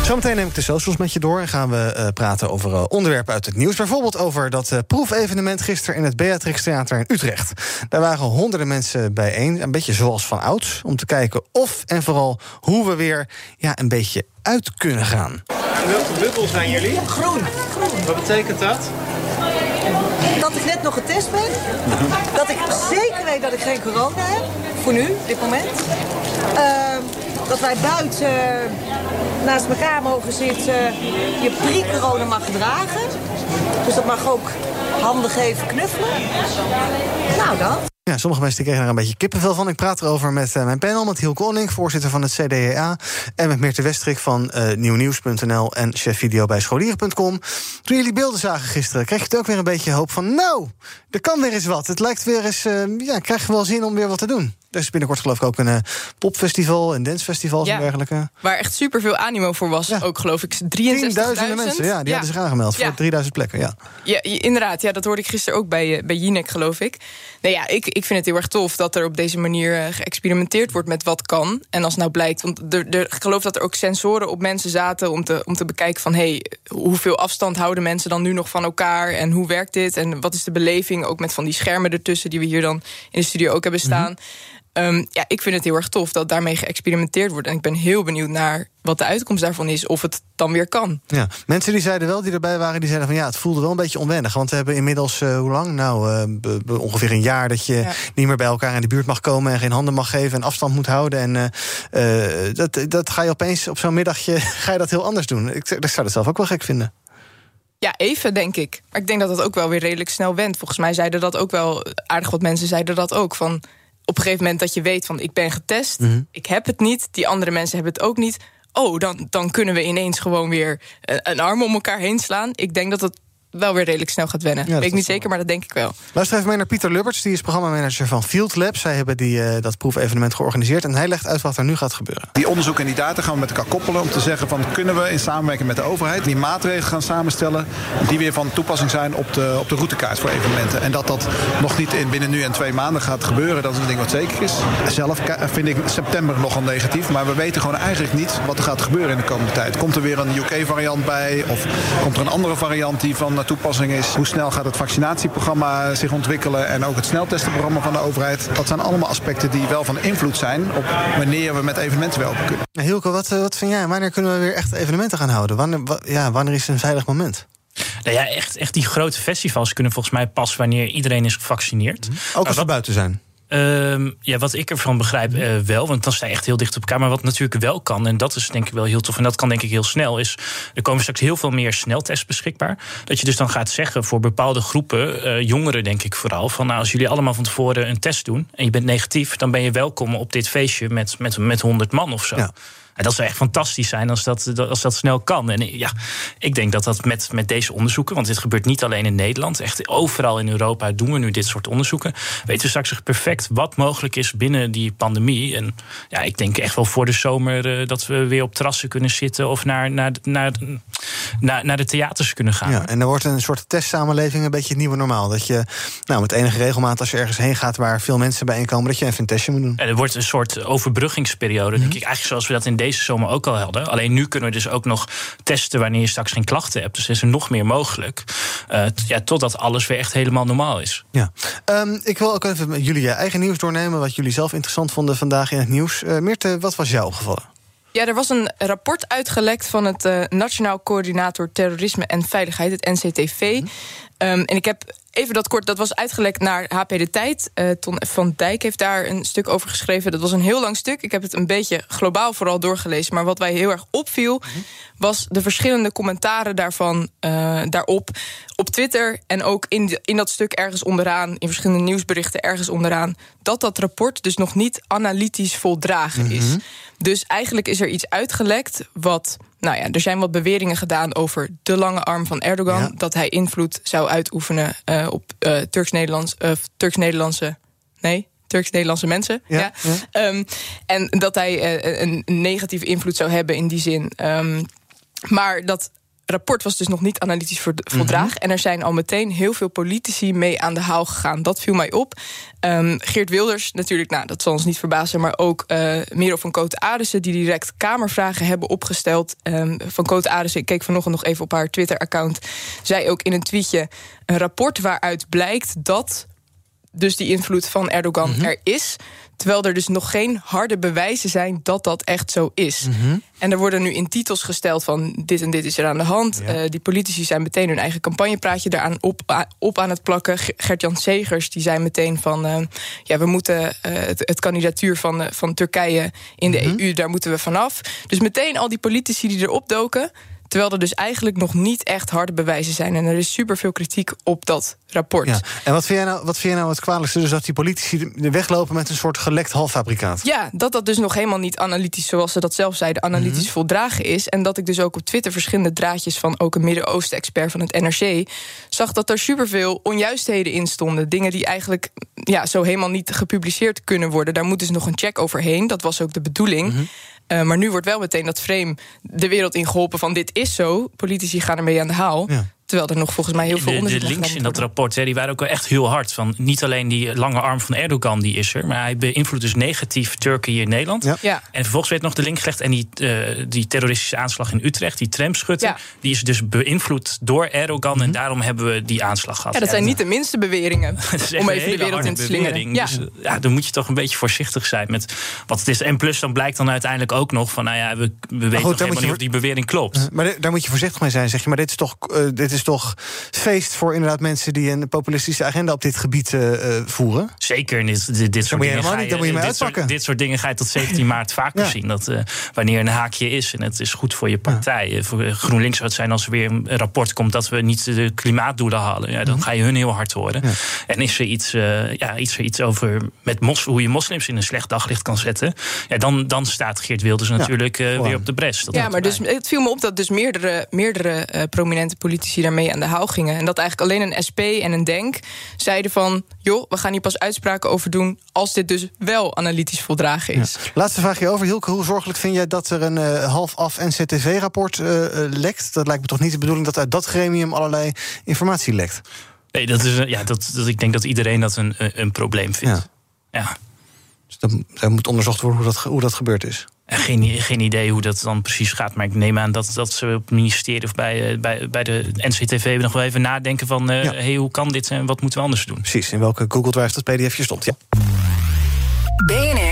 Zometeen neem ik de socials met je door en gaan we uh, praten over uh, onderwerpen uit het nieuws. Bijvoorbeeld over dat uh, proefevenement gisteren in het Beatrix Theater in Utrecht. Daar waren honderden mensen bijeen, een beetje zoals van ouds, om te kijken of en vooral hoe we weer ja, een beetje uit kunnen gaan. En welke bubbel zijn jullie? Groen. Groen. Wat betekent dat? Dat ik net nog getest ben. Dat ik zeker weet dat ik geen corona heb. Voor nu, dit moment. Dat wij buiten naast elkaar mogen zitten, je pre-corona mag dragen. Dus dat mag ook handen geven, knuffelen. Nou dan. Ja, sommige mensen kregen er een beetje kippenvel van. Ik praat erover met uh, mijn panel, met Hiel Koning, voorzitter van het CDA. En met Meerte Westrik van uh, nieuwnieuws.nl en chef video bij scholieren.com. Toen jullie beelden zagen gisteren, kreeg je het ook weer een beetje hoop van... nou, er kan weer eens wat. Het lijkt weer eens, ja, krijg je wel zin om weer wat te doen. Er is binnenkort geloof ik ook een uh, popfestival, een dancefestival ja, en dergelijke. Waar echt superveel animo voor was. Ja. Ook geloof ik 63.000 mensen, ja, die hadden zich aangemeld voor 3000 plekken. Ja. Ja, inderdaad. Ja, dat hoorde ik gisteren ook bij, bij Jinek, geloof ik. Nou ja, ik, ik vind het heel erg tof dat er op deze manier uh, geëxperimenteerd wordt met wat kan. En als nou blijkt, want er, er, ik geloof dat er ook sensoren op mensen zaten om te, om te bekijken van hé, hey, hoeveel afstand houden mensen dan nu nog van elkaar en hoe werkt dit en wat is de beleving ook met van die schermen ertussen die we hier dan in de studio ook hebben staan. Mm -hmm. Um, ja, ik vind het heel erg tof dat daarmee geëxperimenteerd wordt. En ik ben heel benieuwd naar wat de uitkomst daarvan is, of het dan weer kan. Ja, mensen die zeiden wel, die erbij waren, die zeiden van ja, het voelde wel een beetje onwennig. Want we hebben inmiddels, uh, hoe lang? Nou, uh, ongeveer een jaar dat je ja. niet meer bij elkaar in de buurt mag komen en geen handen mag geven en afstand moet houden. En uh, dat, dat ga je opeens op zo'n middagje <laughs> ga je dat heel anders doen. Ik, ik zou dat zelf ook wel gek vinden. Ja, even denk ik. Maar ik denk dat dat ook wel weer redelijk snel went. Volgens mij zeiden dat ook wel, aardig wat mensen zeiden dat ook. Van op een gegeven moment dat je weet van ik ben getest, mm -hmm. ik heb het niet, die andere mensen hebben het ook niet. Oh, dan, dan kunnen we ineens gewoon weer een, een arm om elkaar heen slaan. Ik denk dat het wel weer redelijk snel gaat wennen. Ja, Weet ik niet zeker, maar dat denk ik wel. Luister even mee naar Pieter Lubberts. Die is programmamanager van Field Lab. Zij hebben die, eh, dat proefevenement georganiseerd. En hij legt uit wat er nu gaat gebeuren. Die onderzoeken en die data gaan we met elkaar koppelen om te zeggen van kunnen we in samenwerking met de overheid die maatregelen gaan samenstellen die weer van toepassing zijn op de, op de routekaart voor evenementen. En dat dat nog niet in binnen nu en twee maanden gaat gebeuren, dat is een ding wat zeker is. Zelf vind ik september nogal negatief, maar we weten gewoon eigenlijk niet wat er gaat gebeuren in de komende tijd. Komt er weer een UK-variant bij of komt er een andere variant die van toepassing is? Hoe snel gaat het vaccinatieprogramma zich ontwikkelen en ook het sneltestenprogramma van de overheid? Dat zijn allemaal aspecten die wel van invloed zijn op wanneer we met evenementen weer open kunnen. Hilke, wat, eh, wat vind jij? Wanneer kunnen we weer echt evenementen gaan houden? Wanneer, wa- ja, wanneer is een veilig moment? Nou ja, echt, echt die grote festivals kunnen volgens mij pas wanneer iedereen is gevaccineerd. Ook als we buiten zijn. Ehm, ja, wat ik ervan begrijp eh, wel, want dan sta je echt heel dicht op elkaar. Maar wat natuurlijk wel kan, en dat is denk ik wel heel tof, en dat kan denk ik heel snel, is er komen straks heel veel meer sneltests beschikbaar. Dat je dus dan gaat zeggen voor bepaalde groepen, eh, jongeren denk ik vooral, van nou, als jullie allemaal van tevoren een test doen en je bent negatief, dan ben je welkom op dit feestje met, met, met 100 man of zo. En dat zou echt fantastisch zijn als dat, als dat snel kan. En ja, ik denk dat dat met, met deze onderzoeken, want dit gebeurt niet alleen in Nederland, echt overal in Europa doen we nu dit soort onderzoeken. Weten we straks echt perfect wat mogelijk is binnen die pandemie. En ja, ik denk echt wel voor de zomer eh, dat we weer op terrassen kunnen zitten of naar, naar, naar, naar, naar de theaters kunnen gaan. Ja, en er wordt een soort testsamenleving een beetje het nieuwe normaal. Dat je nou, met enige regelmaat, als je ergens heen gaat waar veel mensen bijeenkomen, dat je even een testje moet doen. En er wordt een soort overbruggingsperiode, denk ik. Eigenlijk zoals we dat in deze zomer ook al hadden. Alleen nu kunnen we dus ook nog testen wanneer je straks geen klachten hebt. Dus is er nog meer mogelijk. Eh, t- ja, totdat alles weer echt helemaal normaal is. Ja. Ehm, ik wil ook even met jullie je eigen nieuws doornemen. Wat jullie zelf interessant vonden vandaag in het nieuws. Eh Meerte, wat was jou opgevallen? Ja, er was een rapport uitgelekt van het eh, Nationaal Coördinator Terrorisme en Veiligheid, het NCTV. Ehm, en ik heb even dat kort, dat was uitgelekt naar HP De Tijd. Eh, Ton van Dijk heeft daar een stuk over geschreven. Dat was een heel lang stuk. Ik heb het een beetje globaal vooral doorgelezen. Maar wat mij heel erg opviel, was de verschillende commentaren daarvan, eh, daarop. Op Twitter en ook in, de- in dat stuk ergens onderaan, in verschillende nieuwsberichten ergens onderaan, dat dat rapport dus nog niet analytisch voldragen is. Dus eigenlijk is er iets uitgelekt wat. Nou ja, er zijn wat beweringen gedaan over de lange arm van Erdogan. Dat hij invloed zou uitoefenen eh, op eh, Turks-Nederlands, eh, Turks-Nederlandse. Nee, Turks-Nederlandse mensen. Ja. Ehm, en dat hij een negatieve invloed zou hebben in die zin. Ehm, maar dat rapport was dus nog niet analytisch verd- voldragen. En er zijn al meteen heel veel politici mee aan de haal gegaan. Dat viel mij op. Ehm, Geert Wilders, natuurlijk, nou, dat zal ons niet verbazen... maar ook Merel van Koten Arissen... die direct Kamervragen hebben opgesteld. Ehm, van Koten Arissen, ik keek vanochtend nog even op haar Twitter-account... zei ook in een tweetje een rapport waaruit blijkt dat dus die invloed van Erdogan er is. Terwijl er dus nog geen harde bewijzen zijn dat dat echt zo is. En er worden nu in titels gesteld van dit en dit is er aan de hand. Eh, die politici zijn meteen hun eigen campagnepraatje daaraan op, op aan het plakken. Ge- Gert-Jan Segers die zei meteen van... eh, ja, we moeten eh, het, het kandidatuur van, van Turkije in de EU... daar moeten we vanaf. Dus meteen al die politici die erop doken... Terwijl er dus eigenlijk nog niet echt harde bewijzen zijn. En er is superveel kritiek op dat rapport. Ja. En wat vind, jij nou, wat vind jij nou het kwalijkste? Dus dat die politici weglopen met een soort gelekt halffabrikaat. Ja, dat dat dus nog helemaal niet analytisch, zoals ze dat zelf zeiden, analytisch Mhm. voldragen is. En dat ik dus ook op Twitter verschillende draadjes van ook een Midden-Oosten-expert van het NRC zag dat er superveel onjuistheden in stonden. Dingen die eigenlijk ja, zo helemaal niet gepubliceerd kunnen worden. Daar moet dus nog een check overheen. Dat was ook de bedoeling. Mhm. Eh, maar nu wordt wel meteen dat frame de wereld in geholpen van dit is zo. Politici gaan ermee aan de haal. Terwijl er nog volgens mij heel veel De, de onderzoek naar links in dat rapport hè, die waren ook wel echt heel hard. Van niet alleen die lange arm van Erdogan, die is er. Maar hij beïnvloedt dus negatief Turken hier in Nederland. Ja. En vervolgens werd nog de link gelegd. En die, eh, die terroristische aanslag in Utrecht, die tramschutter... die is dus beïnvloed door Erdogan. En daarom hebben we die aanslag gehad. Mhm. Ja, dat zijn niet de minste beweringen. <laughs> Om even de wereld in harde te slingeren. Dus eh, ja, dan moet je toch een beetje voorzichtig zijn met wat het is. En plus dan blijkt dan uiteindelijk ook nog van... nou ja, we, we weten daar nog helemaal niet of die bewering klopt. Eh, Maar de- daar moet je voorzichtig mee zijn, zeg je. Maar dit is toch, eh, dit is toch feest voor inderdaad mensen die een populistische agenda op dit gebied eh, eh, voeren. Zeker, en dit, dit, dit soort moet je dingen ga niet- daar moet je dit, soort, dit soort dingen ga je tot <laughs> 17 maart vaker Ja. zien. Dat eh, wanneer een haakje is en het is goed voor je partij. Voor GroenLinks zou het zijn als er weer een rapport komt dat we niet de klimaatdoelen halen. Ja, Mhm. dan ga je hun heel hard horen. En is er iets, eh, ja, is er iets over met mos, hoe je moslims in een slecht daglicht kan zetten. Ja, dan, dan staat Geert Wilders natuurlijk eh, weer op de bres. Dat ja, maar dus, het viel me op dat dus meerdere, meerdere eh, prominente politici daarmee aan de haal gingen. En dat eigenlijk alleen een SP en een DENK zeiden van... joh, we gaan hier pas uitspraken over doen... als dit dus wel analytisch voldragen is. Laatste vraagje over, Hilke. Hoe zorgelijk vind jij dat er een uh, half-af NCTV-rapport uh, lekt? Dat lijkt me toch niet de bedoeling dat uit dat gremium allerlei informatie lekt? Nee, dat is, ja, dat, dat, ik denk dat iedereen dat een, een probleem vindt. Ja. ja. Dus dat, moet onderzocht worden hoe dat, hoe dat gebeurd is. Geen, geen idee hoe dat dan precies gaat. Maar ik neem aan dat, dat ze op het ministerie of bij, eh, bij, bij de NCTV nog wel even nadenken van uh, hey, hoe kan dit en wat moeten we anders doen? Precies, in welke Google Drive dat pdfje stond. Ja. BNR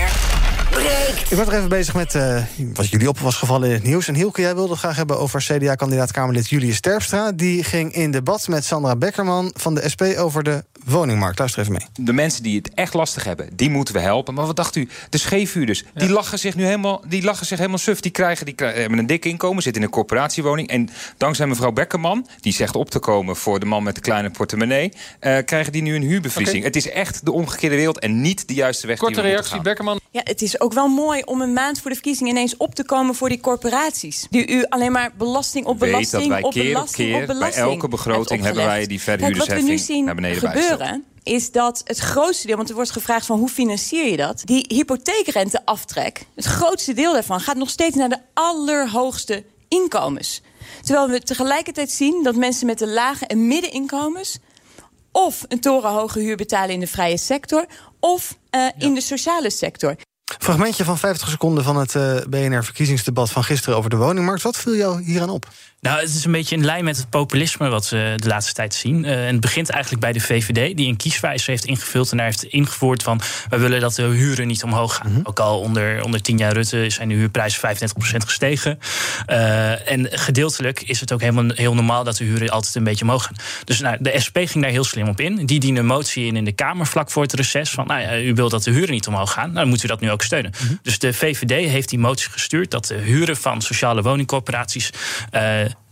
ik was er even bezig met uh, wat jullie op was gevallen in het nieuws. En Hielke, jij wilde het graag hebben over CDA-kandidaat Kamerlid Julius Terpstra. Die ging in debat met Sandra Beckerman van de SP over de woningmarkt. Luister even mee. De mensen die het echt lastig hebben, die moeten we helpen. Maar wat dacht u? De scheefhuurders, die lachen zich nu helemaal, die lachen zich helemaal suf. Die, krijgen, die krijgen, hebben een dik inkomen, zitten in een corporatiewoning. En dankzij mevrouw Beckerman, die zegt op te komen voor de man met de kleine portemonnee, uh, krijgen die nu een huurbevriezing. Het is echt de omgekeerde wereld en niet de juiste weg. Korte reactie, Beckerman. Ja, het is ook wel mooi om een maand voor de verkiezing ineens op te komen voor die corporaties. Die u alleen maar belasting op belasting Weet dat wij op keer belasting op keer, belasting bij elke begroting hebben wij die verhuurdersheffing Wat we nu zien naar beneden gebeuren, is dat het grootste deel, want er wordt gevraagd van hoe financier je dat? Die hypotheekrenteaftrek, het grootste deel daarvan gaat nog steeds naar de allerhoogste inkomens. Terwijl we tegelijkertijd zien dat mensen met de lage en middeninkomens of een torenhoge huur betalen in de vrije sector of uh, in de sociale sector. Fragmentje van 50 seconden van het uh, BNR-verkiezingsdebat van gisteren over de woningmarkt. Wat viel jou hieraan op? Nou, het is een beetje in lijn met het populisme wat we de laatste tijd zien. Uh, en het begint eigenlijk bij de VVD, die een kieswijzer heeft ingevuld en daar heeft ingevoerd van we willen dat de huren niet omhoog gaan. Mm -hmm. Ook al onder, onder 10 jaar Rutte zijn de huurprijzen 35% gestegen. Uh, en gedeeltelijk is het ook helemaal heel normaal dat de huren altijd een beetje omhoog gaan. Dus nou, de SP ging daar heel slim op in. Die diende een motie in in de Kamer vlak voor het reces van nou ja, u wilt dat de huren niet omhoog gaan. Nou, dan moeten we dat nu ook steunen. Mm -hmm. Dus de VVD heeft die motie gestuurd dat de huren van sociale woningcorporaties uh,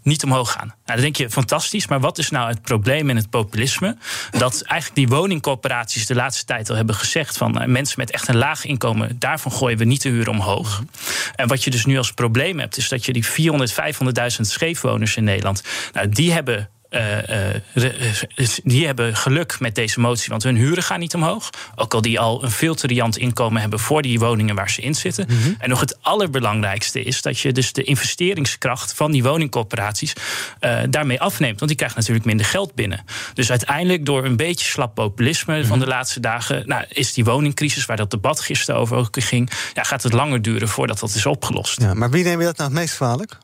niet omhoog gaan. Nou, dan denk je fantastisch, maar wat is nou het probleem in het populisme? Dat eigenlijk die woningcorporaties de laatste tijd al hebben gezegd van uh, mensen met echt een laag inkomen, daarvan gooien we niet de huur omhoog. En wat je dus nu als probleem hebt, is dat je die 400, 500.000 scheefwoners in Nederland, nou, die hebben die hebben geluk met deze motie, want hun huren gaan niet omhoog. Ook al die al een veel te riant inkomen hebben voor die woningen waar ze in zitten. Mm -hmm. En nog het allerbelangrijkste is dat je dus de investeringskracht van die woningcorporaties uh, daarmee afneemt. Want die krijgen natuurlijk minder geld binnen. Dus uiteindelijk door een beetje slap populisme mm -hmm. van de laatste dagen, nou, is die woningcrisis waar dat debat gisteren over ook ging, ja, gaat het langer duren voordat dat is opgelost. Ja, maar wie neem je dat nou het meest kwalijk?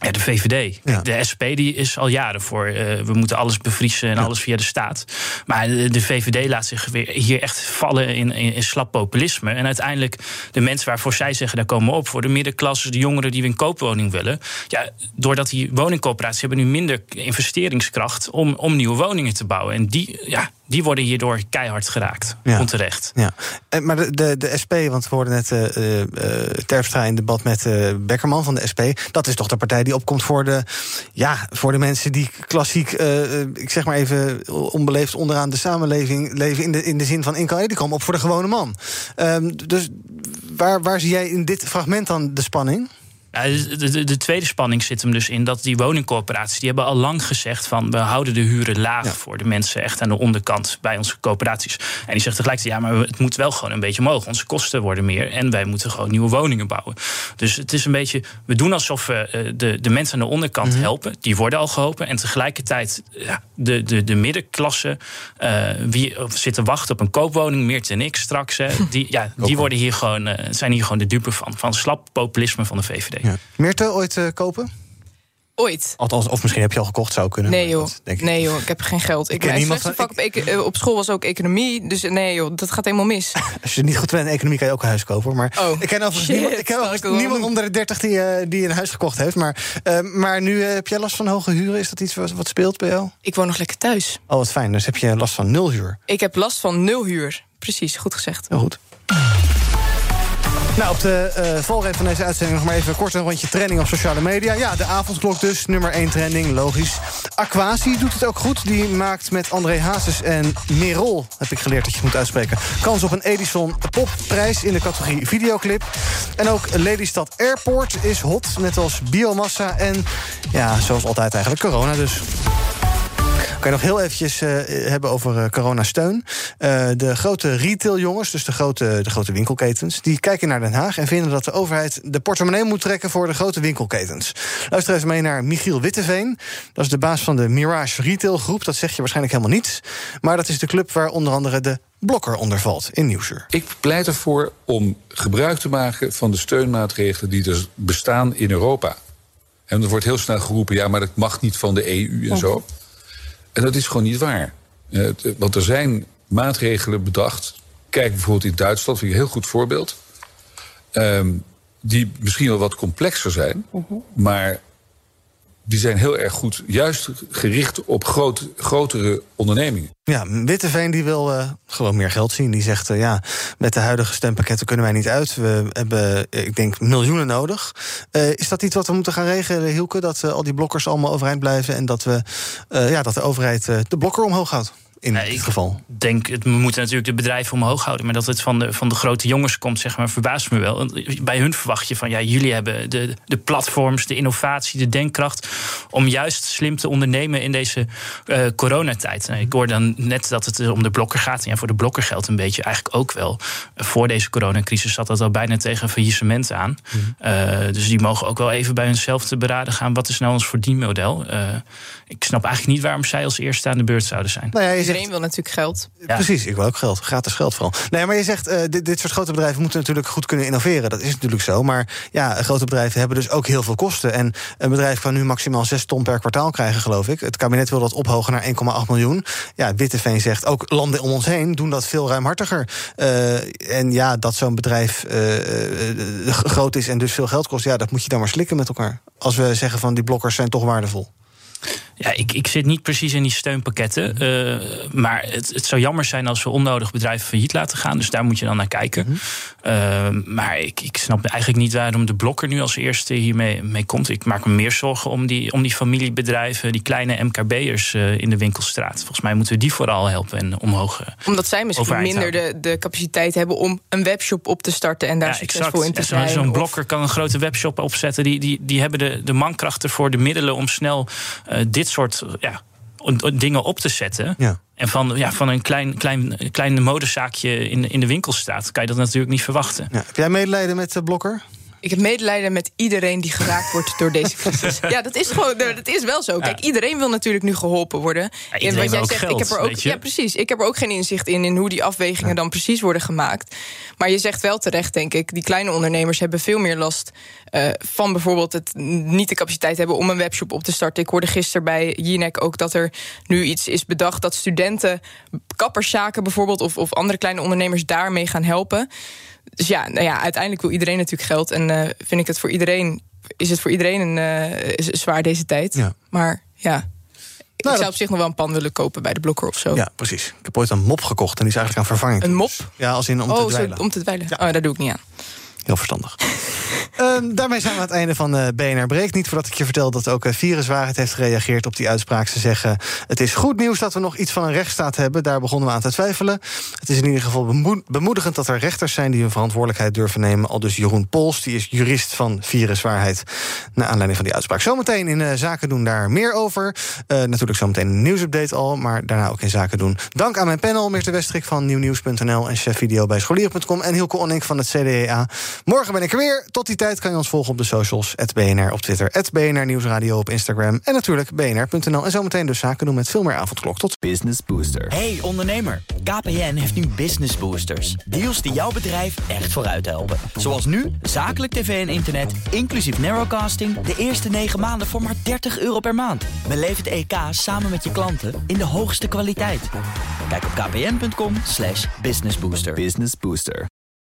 Ja, de VVD. Ja. De SP die is al jaren voor. Uh, we moeten alles bevriezen en ja. alles via de staat. Maar de, de, VVD laat zich weer hier echt vallen in, in, in, slap populisme. En uiteindelijk de mensen waarvoor zij zeggen, daar komen we op. Voor de middenklasse, de jongeren die we een koopwoning willen. Ja, doordat die woningcoöperaties hebben nu minder investeringskracht om, om nieuwe woningen te bouwen. En die, ja, die worden hierdoor keihard geraakt. Ja. Onterecht. Ja. Maar de, de, de SP, want we hoorden net uh, uh, Terpstra in debat met uh, Beckerman van de SP. Dat is toch de partij die opkomt voor de, ja, voor de mensen die klassiek, ik zeg maar even onbeleefd onderaan de samenleving leven. In de, in de zin van inkomen. Die komen op voor de gewone man. Um, dus waar, waar zie jij in dit fragment dan de spanning? Ja, de, de, de, tweede spanning zit hem dus in dat die woningcorporaties... die hebben al lang gezegd van we houden de huren laag... Ja. voor de mensen echt aan de onderkant bij onze coöperaties. En die zegt tegelijkertijd, ja, maar het moet wel gewoon een beetje omhoog. Onze kosten worden meer en wij moeten gewoon nieuwe woningen bouwen. Dus het is een beetje, we doen alsof we de, de mensen aan de onderkant mm -hmm. helpen. Die worden al geholpen. En tegelijkertijd ja, de, de, de middenklasse... Uh, wie zit te wachten op een koopwoning, meer te niks straks... Hè, <laughs> die, ja, die worden hier gewoon, uh, zijn hier gewoon de dupe van. Van slap populisme van de VVD. Ja. Meerte, ooit uh, kopen? Ooit. Althans, of misschien heb je al gekocht, zou kunnen. Nee joh, ik nee, joh ik heb geen geld. Ik, ik niemand van, vak ik, op, op school was ook economie, dus nee joh, dat gaat helemaal mis. <laughs> Als je niet goed bent in economie, kan je ook een huis kopen. Maar oh, ik ken overigens niemand, ik ken overigens niemand onder de 30 die, uh, die een huis gekocht heeft. Maar, uh, maar nu uh, heb jij last van hoge huren. Is dat iets wat, wat speelt bij jou? Ik woon nog lekker thuis. Oh, wat fijn. Dus heb je last van nul huur? Ik heb last van nul huur. Precies, goed gezegd. Heel goed. Nou, op de uh, van deze uitzending nog maar even kort een rondje trending op sociale media. Ja, de avondklok dus, nummer 1 trending, logisch. Aquasi doet het ook goed. Die maakt met André Hazes en Merol, heb ik geleerd dat je moet uitspreken... kans op een Edison Popprijs in de categorie videoclip. En ook Lelystad Airport is hot, net als biomassa en, ja, zoals altijd eigenlijk, corona dus. Kan je nog heel eventjes uh, hebben over uh, coronasteun. Uh, de grote retailjongens, dus de grote, de grote winkelketens... die kijken naar Den Haag en vinden dat de overheid de portemonnee moet trekken... voor de grote winkelketens. Luister even mee naar Michiel Witteveen. Dat is de baas van de Mirage Retail Groep. Dat zeg je waarschijnlijk helemaal niets. Maar dat is de club waar onder andere de Blokker onder valt in Nieuwsuur. Ik pleit ervoor om gebruik te maken van de steunmaatregelen... die er bestaan in Europa. En er wordt heel snel geroepen, ja, maar dat mag niet van de EU en zo. En dat is gewoon niet waar. Uh, want er zijn maatregelen bedacht. Kijk bijvoorbeeld in Duitsland, vind ik een heel goed voorbeeld. Um, die misschien wel wat complexer zijn, uh -huh. maar die zijn heel erg goed, juist gericht op groot, grotere ondernemingen. Ja, Witteveen die wil uh, gewoon meer geld zien. Die zegt, uh, ja, met de huidige stempakketten kunnen wij niet uit. We hebben, ik denk, miljoenen nodig. Is dat iets wat we moeten gaan regelen, Hielke? Dat al die blokkers allemaal overeind blijven... en dat, we, ja, dat de overheid de blokker omhoog houdt? In ja, dit geval? Ik denk, het, we moeten natuurlijk de bedrijven omhoog houden. Maar dat het van de, van de grote jongens komt, zeg maar, verbaast me wel. Bij hun verwacht je van, ja, jullie hebben de, de platforms, de innovatie, de denkkracht... om juist slim te ondernemen in deze uh, coronatijd. Nou, ik hoor dan net dat het om de blokker gaat. En ja, voor de blokker geldt een beetje eigenlijk ook wel. Voor deze coronacrisis zat dat al bijna tegen faillissement aan. Mm. Uh, dus die mogen ook wel even bij hunzelf te beraden gaan... wat is nou ons verdienmodel? Uh, ik snap eigenlijk niet waarom zij als eerste aan de beurt zouden zijn. Nou ja, Iedereen wil natuurlijk geld. Ja. Precies, ik wil ook geld. Gratis geld vooral. Nee, maar je zegt, uh, dit, dit soort grote bedrijven moeten natuurlijk goed kunnen innoveren. Dat is natuurlijk zo. Maar ja, grote bedrijven hebben dus ook heel veel kosten. En een bedrijf kan nu maximaal 6 ton per kwartaal krijgen, geloof ik. Het kabinet wil dat ophogen naar 1,8 miljoen. Ja, Witteveen zegt, ook landen om ons heen doen dat veel ruimhartiger. Uh, en ja, dat zo'n bedrijf uh, groot is en dus veel geld kost... ja, dat moet je dan maar slikken met elkaar. Als we zeggen van die blokkers zijn toch waardevol. Ja, ik, ik zit niet precies in die steunpakketten. Uh, maar het, het zou jammer zijn als we onnodig bedrijven failliet laten gaan. Dus daar moet je dan naar kijken. -hmm. uh, maar ik, ik snap eigenlijk niet waarom de blokker nu als eerste hiermee mee komt. Ik maak me meer zorgen om die, om die familiebedrijven, die kleine MKB'ers uh, in de winkelstraat. Volgens mij moeten we die vooral helpen en omhoog. Omdat zij misschien minder de, de capaciteit hebben om een webshop op te starten en daar ja, succesvol in te zijn. Zo'n zo blokker kan een grote webshop opzetten. Die, die, die hebben de, de mankrachten voor de middelen om snel dit soort ja, dingen op te zetten. Ja. En van, ja, van een klein, klein, klein modezaakje in, in de winkelstraat kan je dat natuurlijk niet verwachten. Ja. Heb jij medelijden met de Blokker? Ik heb medelijden met iedereen die geraakt wordt door deze crisis. <laughs> Ja, dat is gewoon, dat is wel zo. Kijk, iedereen wil natuurlijk nu geholpen worden. En wat jij zegt, geld, ik heb er ook, ja, precies. Ik heb er ook geen inzicht in in hoe die afwegingen dan precies worden gemaakt. Maar je zegt wel terecht, denk ik. Die kleine ondernemers hebben veel meer last uh, van bijvoorbeeld het niet de capaciteit hebben om een webshop op te starten. Ik hoorde gisteren bij Jinek ook dat er nu iets is bedacht dat studenten kapperszaken bijvoorbeeld of, of andere kleine ondernemers daarmee gaan helpen. Dus ja, nou ja, uiteindelijk wil iedereen natuurlijk geld. En uh, vind ik het voor iedereen, is het voor iedereen een, uh, zwaar deze tijd. Ja. Maar ja, ik nou, zou op zich nog wel een pan willen kopen bij de blokker of zo. Ja, precies. Ik heb ooit een mop gekocht en die is eigenlijk aan vervanging. Een mop? Ja, als in om oh, te dweilen. Zo, om te dweilen. Ja. Oh, daar doe ik niet aan. Heel verstandig. um, <laughs> daarmee zijn we aan het einde van uh, BNR Breekt. Niet voordat ik je vertel dat ook uh, Viruswaarheid heeft gereageerd op die uitspraak. Ze zeggen, het is goed nieuws dat we nog iets van een rechtsstaat hebben. Daar begonnen we aan te twijfelen. Het is in ieder geval bemoed bemoedigend dat er rechters zijn... die hun verantwoordelijkheid durven nemen. Al dus Jeroen Pols, die is jurist van Viruswaarheid. Naar aanleiding van die uitspraak. Zometeen in uh, Zaken doen daar meer over. natuurlijk zometeen een nieuwsupdate al, maar daarna ook in Zaken doen. Dank aan mijn panel, Meerte Westrik van nieuwnieuws.nl... en chef video bij scholier.com en Hilke Onink van het CDA. Morgen ben ik er weer. Tot die tijd kan je ons volgen op de socials. BNR op Twitter, BNR Nieuwsradio op Instagram. En natuurlijk bnr.nl. En zometeen dus zaken doen met veel meer avondklok. Tot Business Booster. Hey ondernemer, KPN heeft nu Business Boosters. Deals die jouw bedrijf echt vooruit helpen. Zoals nu, zakelijk tv en internet, inclusief narrowcasting... de eerste 9 maanden voor maar 30 euro per maand. Beleef het EK samen met je klanten in de hoogste kwaliteit. Kijk op kpn.com businessbooster. Business Booster.